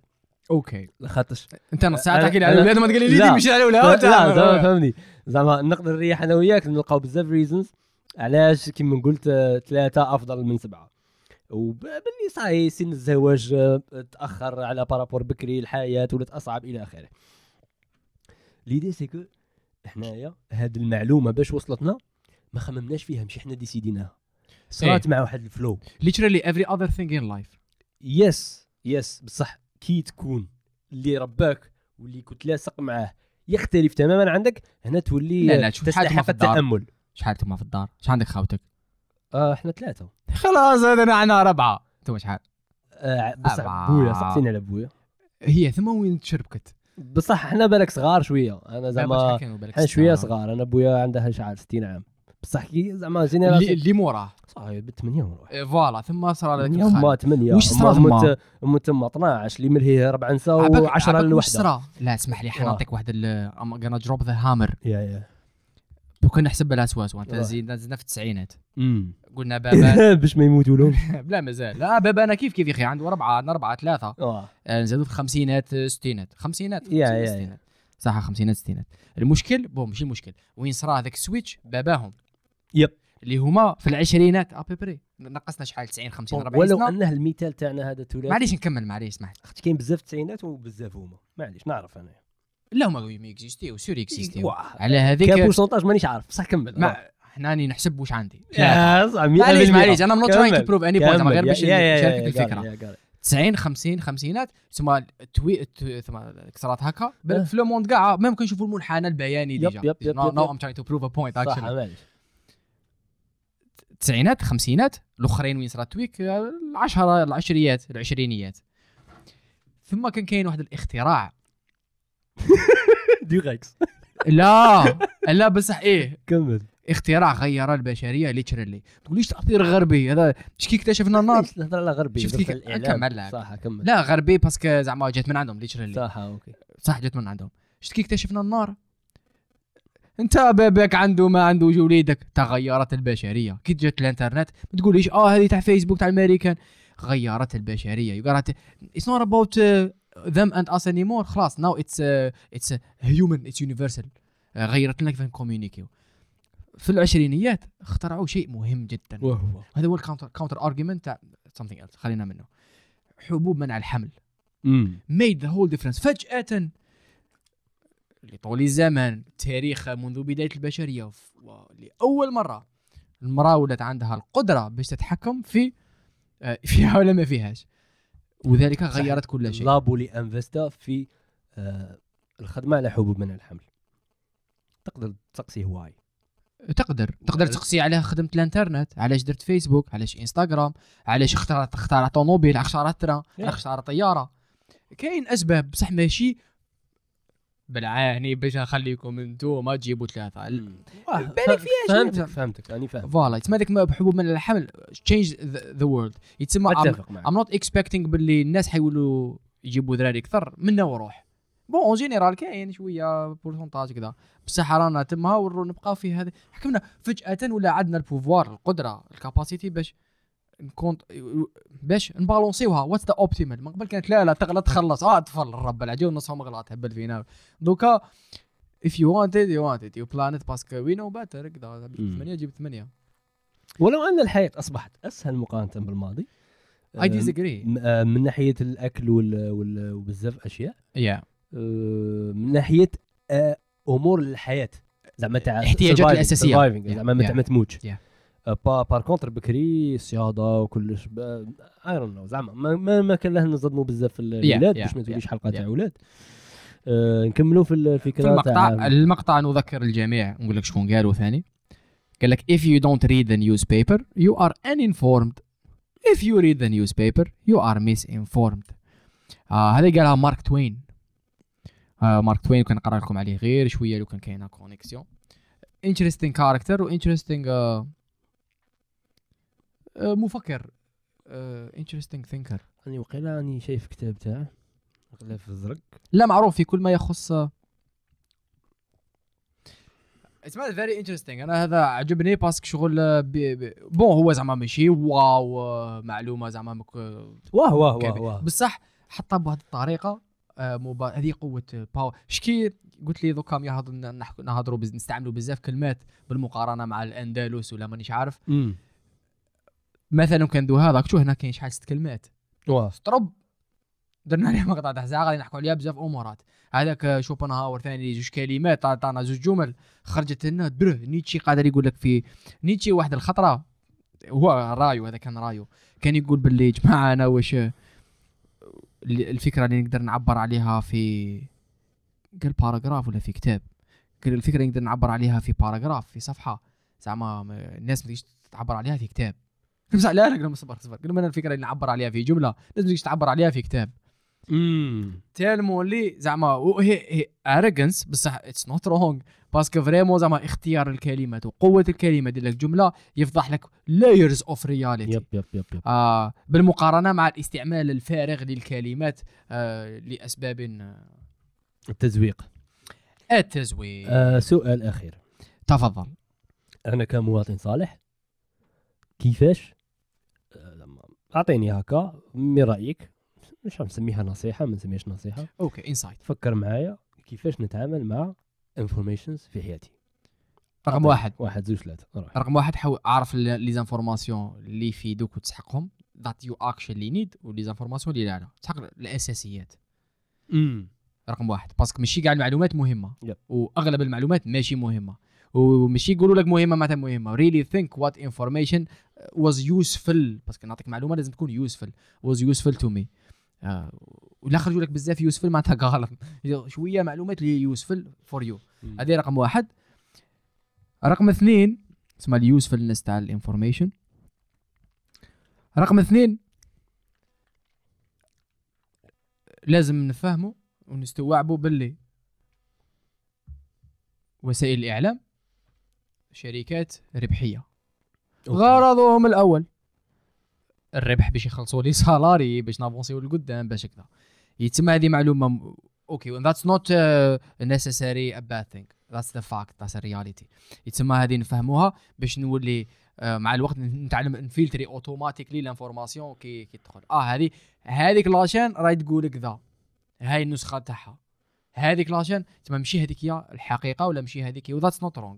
[SPEAKER 2] okay.
[SPEAKER 1] لاخاطش
[SPEAKER 2] أنت نص
[SPEAKER 1] ساعة
[SPEAKER 2] تحكي لي على الأولاد ما تقول لي لي
[SPEAKER 1] لا.
[SPEAKER 2] مشي على
[SPEAKER 1] لا
[SPEAKER 2] الاولاد
[SPEAKER 1] زعما فهمني. زعما نقدر نريح أنا وياك نلقاو بزاف reasons علاش؟ كيما قلت آه، ثلاثة أفضل من سبعة. وباللي صاي سن الزواج آه، تأخر على par rapport بكري الحياة ولات أصعب إلى آخره. l'idée c'est que حنايا هاد المعلومة باش وصلتنا ما خممناش فيها مش حنا ديسيديناها صارت مع واحد ال flow.
[SPEAKER 2] Literally every other thing in life.
[SPEAKER 1] yes yes بصح كي تكون اللي رباك واللي كنت لاصق معاه يختلف تماما عندك هنا تولي
[SPEAKER 2] لا، لا، شوف
[SPEAKER 1] تستحق. التأمل.
[SPEAKER 2] شحال أنتم في الدار. شحال عندك خاوتك
[SPEAKER 1] آه إحنا ثلاثة.
[SPEAKER 2] خلاص هذا أنا اربعه أنتم شحال؟
[SPEAKER 1] آه بصح. بويا سقسيني على بويا.
[SPEAKER 2] هي ثم وين تشربكت؟
[SPEAKER 1] بصح إحنا بالك صغار شوية. أنا زعما
[SPEAKER 2] شوية.
[SPEAKER 1] صغار. أنا بويا عنده شحال؟ 60 عام. بصح كي زعما
[SPEAKER 2] اللي,
[SPEAKER 1] جينيراسيون
[SPEAKER 2] اللي موراه.
[SPEAKER 1] صاحبي بثمانية وروح
[SPEAKER 2] إيه، فوالا ثم هذاك
[SPEAKER 1] هما
[SPEAKER 2] الخال.
[SPEAKER 1] ثمانية.
[SPEAKER 2] وش صرا ثما؟
[SPEAKER 1] ام تما 12 اللي ملهي ربع نساء
[SPEAKER 2] عباك-
[SPEAKER 1] و10
[SPEAKER 2] عباك وش
[SPEAKER 1] للوحده
[SPEAKER 2] صرا؟ لا اسمح لي. حنعطيك واحد ام غانا دروب ذا هامر
[SPEAKER 1] يا يا.
[SPEAKER 2] كنا نحسب لها وانت
[SPEAKER 1] واه.
[SPEAKER 2] زيد- نزلنا في التسعينات. قلنا بابا
[SPEAKER 1] باش ما يموتوا لهم
[SPEAKER 2] لا مازال. لا بابا أنا كيف كيف يا أخي؟ عنده اربعه عندنا اربعه ثلاثة.
[SPEAKER 1] آه.
[SPEAKER 2] آه، نزادوا في الخمسينات آه، ستينات. خمسينات
[SPEAKER 1] يا-
[SPEAKER 2] خمسينات، صح خمسينات ستينات. المشكل؟ بو ماشي المشكل. وين صرا هذاك ال switch؟ باباهم.
[SPEAKER 1] yep.
[SPEAKER 2] اللي هما في العشرينات à peu près نقصنا شحال؟ 90 50 40
[SPEAKER 1] ولو
[SPEAKER 2] سنة؟
[SPEAKER 1] أنه المثال تاعنا هذا تولي
[SPEAKER 2] معليش نكمل معليش اسمح
[SPEAKER 1] خاطر كاين بزاف التسعينات وبزاف هما. معليش نعرف أنا.
[SPEAKER 2] لا هما ما اكزيستيو sorry اكزيستيو. على هذيك
[SPEAKER 1] pourcentage مانيش عارف بصح كمل.
[SPEAKER 2] ما إحنا راني نحسب واش عندي. معليش معليش أنا not trying
[SPEAKER 1] to.
[SPEAKER 2] prove any point غير باش نشاركك
[SPEAKER 1] الفكرة.
[SPEAKER 2] الفكرة 90 50 خمسينات ثم التوي ثم صارت هكا. في le monde كاع ما يمكن نشوفوا المنحنى البياني
[SPEAKER 1] yep، déjà.
[SPEAKER 2] yep،
[SPEAKER 1] yep،
[SPEAKER 2] no
[SPEAKER 1] yep،
[SPEAKER 2] no yep. I'm trying to prove
[SPEAKER 1] a
[SPEAKER 2] point
[SPEAKER 1] actually
[SPEAKER 2] التسعينات خمسينات الأخرين وين صارت؟ تويك العشرة العشريات العشرينيات. ثم كان كاين واحد الاختراع.
[SPEAKER 1] Durex
[SPEAKER 2] لا لا بصح إيه.
[SPEAKER 1] كمل.
[SPEAKER 2] اختراع غير البشرية literally تقوليش تأثير غربي؟ هذا اش كي اكتشفنا النار؟
[SPEAKER 1] نهضر على غربي؟
[SPEAKER 2] شفت
[SPEAKER 1] الإعلام.
[SPEAKER 2] كمل.
[SPEAKER 1] صح كمل.
[SPEAKER 2] لا غربي parce que زعما جات من عندهم littéralement
[SPEAKER 1] صح okay.
[SPEAKER 2] صح جات من عندهم. شفت كي اكتشفنا النار؟ انت باباك عنده ما عنده وليدك تغيرت البشرية. كي جات الانترنت ما تقوليش آه هذه تاع فيسبوك تاع الأمريكان. غيرت البشرية. that's it's not about them and us anymore خلاص now it's it's human it's universal غيرت لنا كيف ن communiquer. في العشرينيات اخترعوا شيء مهم جدا.
[SPEAKER 1] وهو
[SPEAKER 2] هذا هو ال counter counter argument تاع something else. خلينا منه. حبوب منع الحمل. made the whole difference. فجأة لطول الزمن تاريخ منذ بداية البشرية. ف- لأول مرة المرأة ولات عندها القدرة باش تتحكم في آه، فيها ولا ما فيهاش. وذلك. غيرت كل شيء.
[SPEAKER 1] لابو اللي investa في آه الخدمة على حبوب منع الحمل. تقدر تسقسي هواي.
[SPEAKER 2] تقدر. تقدر تسقسي على خدمة الانترنت. علاش درت فيسبوك؟ علاش انستغرام؟ علاش اخترعت اخترع tomobile؟ علاش اخترعت train علاش اخترع طيارة؟ كاين أسباب. بصح ماشي بالعاني باش نخليكم أنتم ما تجيبوا ثلاثة. بالك فيها.
[SPEAKER 1] فهمتك فهمتك راني فاهم.
[SPEAKER 2] voilà يتسمى هذيك حبوب من الحمل changed the world يتسمى I'm,
[SPEAKER 1] أتفق معك.
[SPEAKER 2] I'm not expecting باللي الناس حيولوا يجيبوا ذراري أكثر منا وروح بون اون جينيرال كاين شوية بورسونتاج كذا. بصح رانا تما ورو نبقاو في هذا. حكمنا فجأة ولا عندنا البوفوار القدرة الكاباسيتي باش نكون باش نبالونسيوها. واتس ذا اوبتيمال من قبل كانت لا لا تغلط تخلص. آه طفل رب العجول نصهم غلط. هبل فينا دوكا if you want it you want it. You plan it باسكو we know better. كذا. ثمانية جيب ثمانية
[SPEAKER 1] ولو أن الحياة أصبحت أسهل مقارنة بالماضي.
[SPEAKER 2] Disagree.
[SPEAKER 1] م- آه، من ناحية الأكل وال- وال- وبزاف أشياء.
[SPEAKER 2] Yeah.
[SPEAKER 1] آه، من ناحية آه، أمور الحياة. زعما تاع
[SPEAKER 2] الاحتياجات Yeah,
[SPEAKER 1] زعما ما تموتش.
[SPEAKER 2] Yeah.
[SPEAKER 1] آه، با بار كونتر بكري الصياده وكلش اي دون نو زعما ما, ما, ما كان له نصدموا بزاف في الولاد
[SPEAKER 2] yeah,
[SPEAKER 1] باش ما توليش
[SPEAKER 2] حلقة.
[SPEAKER 1] تاع أولاد آه، نكملوا في الفكرة
[SPEAKER 2] في المقطع
[SPEAKER 1] تاع
[SPEAKER 2] المقطع نذكر الجميع نقول لك شكون قالوا ثاني قال لك if you don't read the newspaper you are uninformed. If you read the newspaper you are misinformed. آه هذا قالها مارك توين. آه مارك توين كان نقرأ لكم عليه غير شوية لو كان كاينة connexion interesting character و interesting مفكر. آه interesting thinker.
[SPEAKER 1] راني وقيلا راني شايف كتاب تاعه. غلاف الزرق.
[SPEAKER 2] لا معروف في كل ما يخص اسمه فيري انترستينغ أنا هذا عجبني باسكو شغل آه، بي بي بون هو زعما ماشي واو آه، معلومة زعما مك-
[SPEAKER 1] واه واه واه. واه
[SPEAKER 2] بصح حطها بهذه الطريقة آه، مبا... هذه قوة باور شكي قلت لي دوكا نهضروا. نستعملوا بزاف كلمات بالمقارنة مع الأندلس ولا مانيش عارف. مثلا كان دو هذاك شو هنا كاين شحال ست كلمات طرب درنا عليه مقطع تاع ساعه غادي نحكوا عليها بزاف أمورات. هذاك آه، شوبنهاور ثاني جوج كلمات عطانا زوج جمل. خرجت لنا بره نيتشي قادر يقول لك في نيتشي واحد الخطرة. هو رايو هذا كان رايو. كان يقول باللي جماعة أنا واش آه، الفكرة اللي نقدر نعبر عليها في قال paragraphe ولا في كتاب؟ قال الفكرة اللي نقدر نعبر عليها في paragraphe في صفحة. زعما ما- الناس ما تعبر عليها في كتاب. قلت لا لا قلنا صبر صبر. قلنا الفكرة اللي نعبر عليها في جملة. لازم تعبر عليها في كتاب.
[SPEAKER 1] امم
[SPEAKER 2] تالمون لي زعما هي هي بصح اتس نوت رونغ باسكو فريمون زعما اختيار الكلمات وقوه الكلمة ديال لك جمله يفضح لك لايرز اوف رياليتي
[SPEAKER 1] يب يب يب يب.
[SPEAKER 2] آه بالمقارنة مع الاستعمال الفارغ للكلمات آه لأسباب آه،
[SPEAKER 1] التزويق.
[SPEAKER 2] التزوير
[SPEAKER 1] آه سؤال أخير.
[SPEAKER 2] تفضل.
[SPEAKER 1] أنا كمواطن صالح كيفاش أعطيني هكا من رأيك. مش نسميها نصيحة ما نسميهاش نصيحة.
[SPEAKER 2] okay insight
[SPEAKER 1] فكر معايا كيفاش نتعامل مع informations في حياتي.
[SPEAKER 2] رقم. واحد.
[SPEAKER 1] واحد زوج ثلاثة.
[SPEAKER 2] رقم واحد حاول أعرف les informations اللي يفيدوك وتسحقهم. that you actually need و les informations اللي لا لا. تسحق الأساسيات.
[SPEAKER 1] امم
[SPEAKER 2] رقم واحد. parce que ماشي كاع المعلومات مهمة.
[SPEAKER 1] Yep.
[SPEAKER 2] واغلب المعلومات ماشي مهمة. وماشي يقولوا لك مهمة معناتها مهمة. Really think what information was useful. parce que نعطيك معلومة لازم تكون was useful to me. آه ولا خرجوا لك بزاف useful معناتها غلط. شوية معلومات اللي useful for you. هذه رقم واحد. رقم اثنين اسمها ال usefulness تاع ال information رقم اثنين لازم نفهموا ونستوعبوا باللي وسائل الإعلام. شركات ربحية.
[SPEAKER 1] okay.
[SPEAKER 2] غرضهم الأول الربح باش يخلصوا les salaires باش ن avancer و لقدام باش كذا يتسمى هذه معلومة م- okay uh, necessary a bad thing. That's the fact. That's a reality. يتسمى هذه نفهموها باش نولي آه، مع الوقت نتعلم ن filtrer automatically l'information كي كي تدخل. آه هذه هذيك la chaîne راهي تقول كذا هاي النسخة تاعها. هذيك la chaîne تسمى ماشي هذيك هي الحقيقة ولا ماشي هذيك هي و that's not
[SPEAKER 1] wrong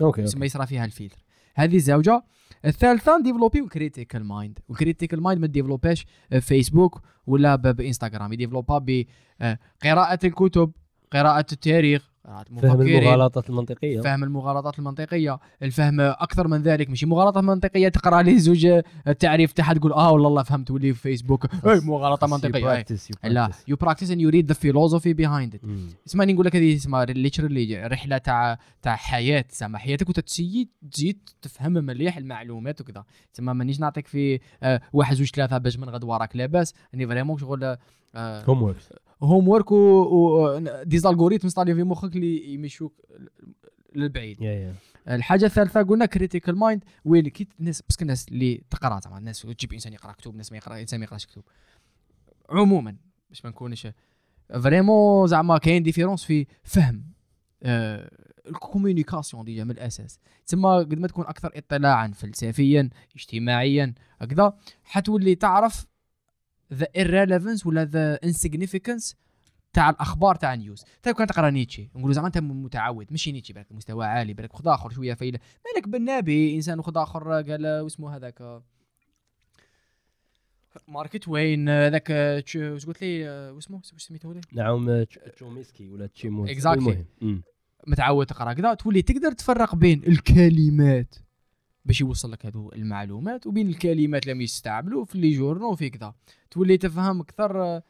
[SPEAKER 1] okay.
[SPEAKER 2] تسمى يصرى فيها الفلتر هذه زوجه الثالثة développer critical mind وال critical mind ما ديفلوباش فيسبوك ولا بانستغرام يديفلوبا بقراءة الكتب قراءة التاريخ.
[SPEAKER 1] فهم المغالطات المنطقية.
[SPEAKER 2] فهم المغالطات المنطقية. الفهم أكثر من ذلك. ماشي مغالطة منطقية تقرا لي زوج التعريف تاعها تقول آه والله الله فهمت ولي في فيسبوك اي مغالطة منطقية. أي. لا. you practice and you read the philosophy behind it اسمعني نقول لك هذه اسمها literally رحلة تاع تاع حياة. زعما حياتك وتتسيد تزيد تفهم مليح المعلومات وكذا. تسمى مانيش نعطيك في آه واحد زوج ثلاثة باش من غد وراك. لاباس أني vraiment شغل آه. homework homework و, و des algorithmes installés في مخك اللي يمشوك للبعيد.
[SPEAKER 1] يا يا
[SPEAKER 2] الحاجة الثالثة قلنا critical mind وين كي الناس parce que الناس اللي تقرا زعما الناس تجيب إنسان يقرأ كتب الناس ما يقرا انسان ما يقراش كتب. عموما باش ما نكونش vraiment زعما كاين différence في فهم آه ال communication déjà من الأساس. تسمى قد ما تكون أكثر اطلاعا فلسفيا اجتماعيا هكذا حتولي تعرف the irrelevance ولا the insignificance تاع الأخبار تاع news طيب كان تقرأ نيتشي. نقولوا زعما أنت متعود. ماشي نيتشي بالك مستوى عالي بالك خذ آخر شوية voilà. مالك بن نبي إنسان خذ آخر قال واسمه هذاك. مارك توين هذاك واش قلت لي؟ واسمه واش سميته لي
[SPEAKER 1] نعم تش- تشوميسكي ولا تشيموسكي.
[SPEAKER 2] Exactly.
[SPEAKER 1] المهم.
[SPEAKER 2] متعود تقرأ. كذا تولي تقدر تفرق بين الكلمات باش يوصل لك هذو المعلومات وبين الكلمات اللي يستعملوا في les journaux وفي كذا تولي تفهم أكثر آه،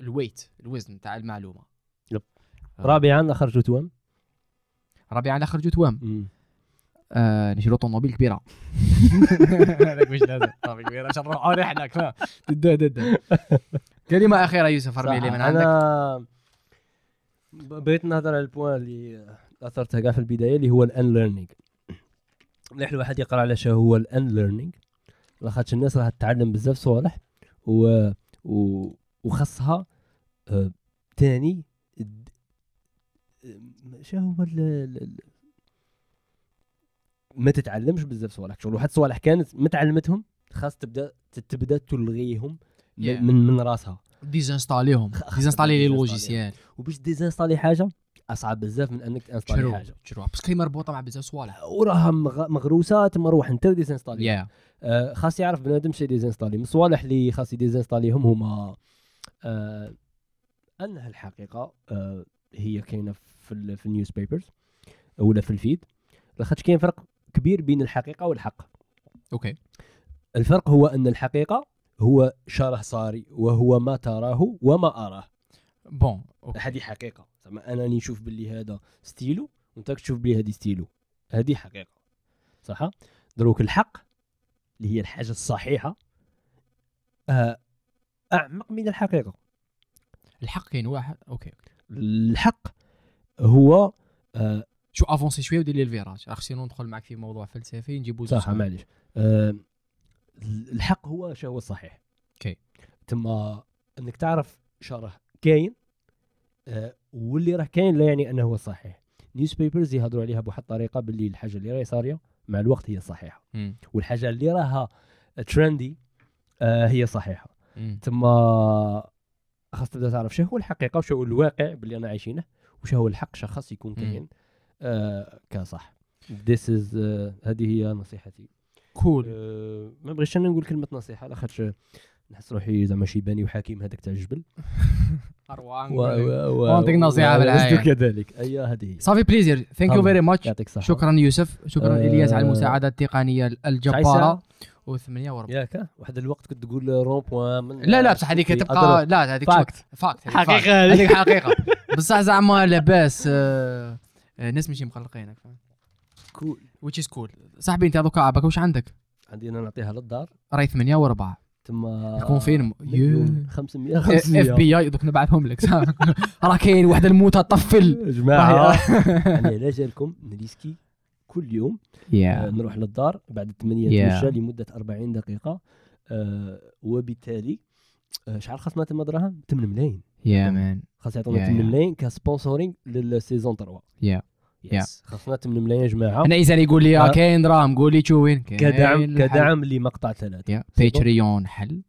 [SPEAKER 2] ال weight الوزن تاع المعلومة.
[SPEAKER 1] yep.
[SPEAKER 2] آه.
[SPEAKER 1] رابعا اخرجوا توام
[SPEAKER 2] رابعا آخر جوتوام
[SPEAKER 1] مم.
[SPEAKER 2] آه نشرو طوموبيل كبيرة. هذاك مش لازم. طوموبيل كبيرة عشان نروحوا رحلة كفا دد دد كلمة أخيرة يوسف
[SPEAKER 1] صح،
[SPEAKER 2] ارمي لي من عندك.
[SPEAKER 1] أنا بغيت نهضر على ال point اللي أثرتها كاع في البداية اللي هو ال unlearning مليح الواحد يقرأ على شنو هو ال unlearning لاخاطش الناس راح تتعلم بزاف صوالح و... و... وخاصها آه... تاني د- آه، شنو هو ما تتعلمش بزاف صوالح. شغل واحد صوالح كانت ما تعلمتهم خاص تبدا تبدا تلغيهم
[SPEAKER 2] Yeah.
[SPEAKER 1] من من, راسها.
[SPEAKER 2] ديزانستاليهم désinstaller
[SPEAKER 1] les.
[SPEAKER 2] logiciels.
[SPEAKER 1] وباش désinstaller حاجة أصعب بزاف من أنك تانستالي حاجة.
[SPEAKER 2] شرو parce que مربوطة مع بزاف صوالح.
[SPEAKER 1] وراها مغ- مغروسه تما روح انت désinstaller
[SPEAKER 2] يا
[SPEAKER 1] آه خاص يعرف بنادم شي désinstaller من الصوالح اللي خاص يديزانستاليهم هما آه أنها الحقيقة آه هي كاينة في في ال newspapers ولا في ال feed. لاخاطش كاين فرق كبير بين الحقيقة والحق.
[SPEAKER 2] okay.
[SPEAKER 1] الفرق هو أن الحقيقة هو شو راه صاري وهو ما تراه وما أراه.
[SPEAKER 2] bon okay.
[SPEAKER 1] هذه حقيقة. زعما أنا نشوف باللي هذا ستيلو وأنت تشوف باللي هذه ستيلو. هذه حقيقة. صح؟ دروك الحق اللي هي الحاجة الصحيحة آه أعمق من الحقيقة.
[SPEAKER 2] الحق كاين واحد okay.
[SPEAKER 1] الحق هو آه
[SPEAKER 2] شو avancer شوية ودير لي ال virage. راك sinon ندخل معك في موضوع فلسفي نجيبو
[SPEAKER 1] صح. معليش. آه الحق هو شو هو الصحيح
[SPEAKER 2] okay.
[SPEAKER 1] تما إنك تعرف راه كاين آه واللي راه كاين لا يعني أنه هو الصحيح newspapers يهضروا عليها بواحد الطريقة باللي الحاجة اللي راهي صارية مع الوقت هي الصحيحه
[SPEAKER 2] مم.
[SPEAKER 1] والحاجة اللي راها trendy آه هي
[SPEAKER 2] صحيحة.
[SPEAKER 1] تما خاص تبدأ تعرف شو هو الحقيقة وشو هو الواقع باللي أنا عايشينه وش هو الحق شخص يكون كاين آه كصح. This is آه هذه هي نصيحتي.
[SPEAKER 2] cool
[SPEAKER 1] آه ما بغيتش أنا نقول كلمة نصيحة لاخاطش نحس روحي زعما شيباني وحكيم هذاك تاع الجبل.
[SPEAKER 2] اروان
[SPEAKER 1] و-
[SPEAKER 2] بالعافية.
[SPEAKER 1] لست كذلك؟ أي هذه
[SPEAKER 2] ça fait
[SPEAKER 1] plaisir
[SPEAKER 2] thank you.
[SPEAKER 1] very much
[SPEAKER 2] شكرا يوسف. شكرا
[SPEAKER 1] آه،
[SPEAKER 2] إلياس على المساعدة
[SPEAKER 1] التقنية
[SPEAKER 2] الجبارة.
[SPEAKER 1] ساعة؟
[SPEAKER 2] وثمانية وربع.
[SPEAKER 1] ياك واحد الوقت كنت تقول rond-point من
[SPEAKER 2] لا لا بصح هذيك تبقى لا هذيك
[SPEAKER 1] fact
[SPEAKER 2] fact
[SPEAKER 1] حقيقة هذه.
[SPEAKER 2] هذيك حقيقة. بصح زعما لاباس آه، آه، الناس ماشي مقلقينك
[SPEAKER 1] cool
[SPEAKER 2] which is cool صاحبي أنت دوكا عباك واش عندك؟
[SPEAKER 1] عندي أنا نعطيها للدار.
[SPEAKER 2] راهي ثمانية وربع.
[SPEAKER 1] تما
[SPEAKER 2] يكون فيلم.
[SPEAKER 1] مليون 500
[SPEAKER 2] إف
[SPEAKER 1] 500
[SPEAKER 2] بي آي دوك نبعثهم لك راه كاين واحد الموتى طفل
[SPEAKER 1] يا جماعة أنا علاش جالكم نريسكي كل يوم آه،
[SPEAKER 2] يا
[SPEAKER 1] نروح للدار بعد 8
[SPEAKER 2] Yeah.
[SPEAKER 1] نتمشى لمدة 40 دقيقة. آه، وبالتالي آه، شحال خاصنا تما دراهم؟ 8 ملايين.
[SPEAKER 2] يا man.
[SPEAKER 1] خاص يعطونا
[SPEAKER 2] Yeah,
[SPEAKER 1] 8
[SPEAKER 2] yeah.
[SPEAKER 1] ملايين ك sponsoring لل season 3
[SPEAKER 2] Yeah.
[SPEAKER 1] yes. خاصنا 8 ملايين يا جماعة.
[SPEAKER 2] أنا انسان يقول لي
[SPEAKER 1] آه.
[SPEAKER 2] كاين دراهم قول لي شو وين؟
[SPEAKER 1] كدعم
[SPEAKER 2] الحل.
[SPEAKER 1] كدعم لمقطع
[SPEAKER 2] ثلاثة. Patreon حل.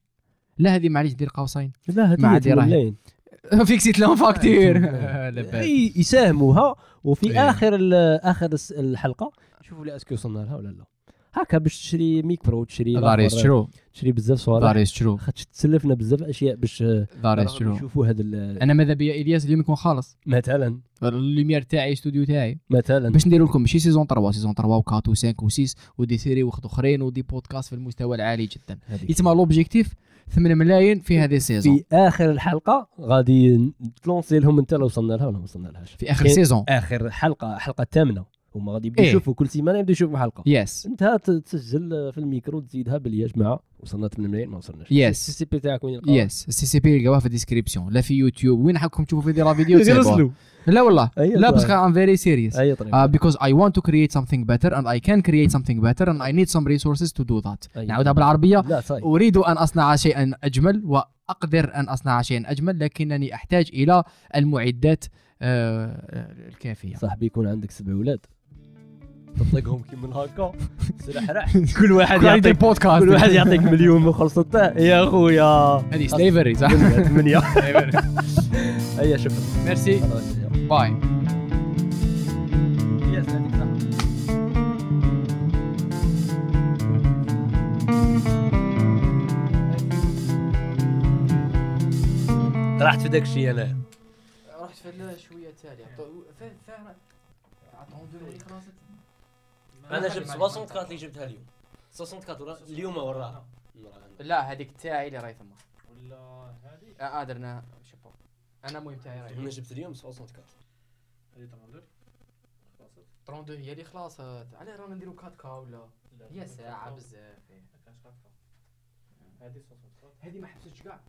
[SPEAKER 2] لا هذه معليش دير قوسين.
[SPEAKER 1] لا هذه
[SPEAKER 2] ما
[SPEAKER 1] هي
[SPEAKER 2] عاد
[SPEAKER 1] 8
[SPEAKER 2] راهي.
[SPEAKER 1] ملايين.
[SPEAKER 2] فيكسيت لهم فاكتير.
[SPEAKER 1] يساهموها. وفي
[SPEAKER 2] إيه.
[SPEAKER 1] آخر آخر الحلقة شوفوا لي اسكو وصلنا لها ولا لا. هكا باش تشري ميكرو تشري
[SPEAKER 2] ذار از
[SPEAKER 1] الآخر،
[SPEAKER 2] ترو
[SPEAKER 1] تشري بزاف صوالح.
[SPEAKER 2] ذار از ترو
[SPEAKER 1] خاطش تسلفنا بزاف أشياء باش
[SPEAKER 2] ذار از ترو
[SPEAKER 1] نشوفوا هذا ال-
[SPEAKER 2] أنا ماذا بيا إلياس اليوم يكون خالص.
[SPEAKER 1] مثلا.
[SPEAKER 2] الليمير تاعي استوديو تاعي.
[SPEAKER 1] مثلا.
[SPEAKER 2] باش نديروا لكم ماشي سيزون 3 سيزون 3 و4 و5 و6 ودي سيري واخد أخرين ودي بودكاست في المستوى العالي جدا. يتما لوبجيكتيف 8 ملايين في هذه السيزون
[SPEAKER 1] في آخر الحلقة غادي تلونسي لهم انت لو وصلنا لها ولا ما وصلنا لهاش.
[SPEAKER 2] في
[SPEAKER 1] آخر
[SPEAKER 2] سيزون
[SPEAKER 1] آخر حلقة حلقة الثامنه هما غادي يبداو
[SPEAKER 2] إيه.
[SPEAKER 1] يشوفوا كل سيمانة يبداو يشوفوا حلقة.
[SPEAKER 2] يس
[SPEAKER 1] انت تسجل في الميكرو تزيدها باللي يا جماعة وصلنا 8 ملايين ما وصلناش.
[SPEAKER 2] Yes.
[SPEAKER 1] السي سي بي تاعك وين يلقاوها؟
[SPEAKER 2] يس السي سي بي يلقاوها في الديسكريبسيون لا في يوتيوب وين حقكم تشوفوا في لا فيديو.
[SPEAKER 1] يرسلوا
[SPEAKER 2] لا والله. لا. بس أي because I want to create something better and I can create something better and I need some resources to do that.
[SPEAKER 1] أي.
[SPEAKER 2] نعودها بالعربية.
[SPEAKER 1] لا صحيح.
[SPEAKER 2] أريد أن أصنع شيئا أجمل وأقدر أن أصنع شيئا أجمل لكنني أحتاج إلى المعدات آه، الكافية.
[SPEAKER 1] صاحبي يكون عندك سبع أولاد تطلقهم كي من هكا. سلاح رح كل واحد يعطيك
[SPEAKER 2] بودكاست
[SPEAKER 1] كل واحد يعطيك مليون من خلصته. يا خويا
[SPEAKER 2] هذه سليفري صح؟
[SPEAKER 1] ثمانية. هيا شكرا.
[SPEAKER 2] ميرسي
[SPEAKER 1] خلاص،.
[SPEAKER 2] باي.
[SPEAKER 1] رحت في داك الشيء أنا.
[SPEAKER 2] رحت في شوية تالي
[SPEAKER 1] أنا جبت 60 كارت اللي جبتها اليوم. 60 كارت ورا- اليوم وراها
[SPEAKER 2] لا هذيك تاعي اللي راهي ثم. ولا هذه؟ آه درنا شوفوا أنا المهم تاعي راهي.
[SPEAKER 1] أنا جبت اليوم 60 كارت
[SPEAKER 2] 32 هي اللي خلاص علاه رانا نديرو 4 كا ولا؟ هي ساعة بزاف. هذه ما حبستش كاع.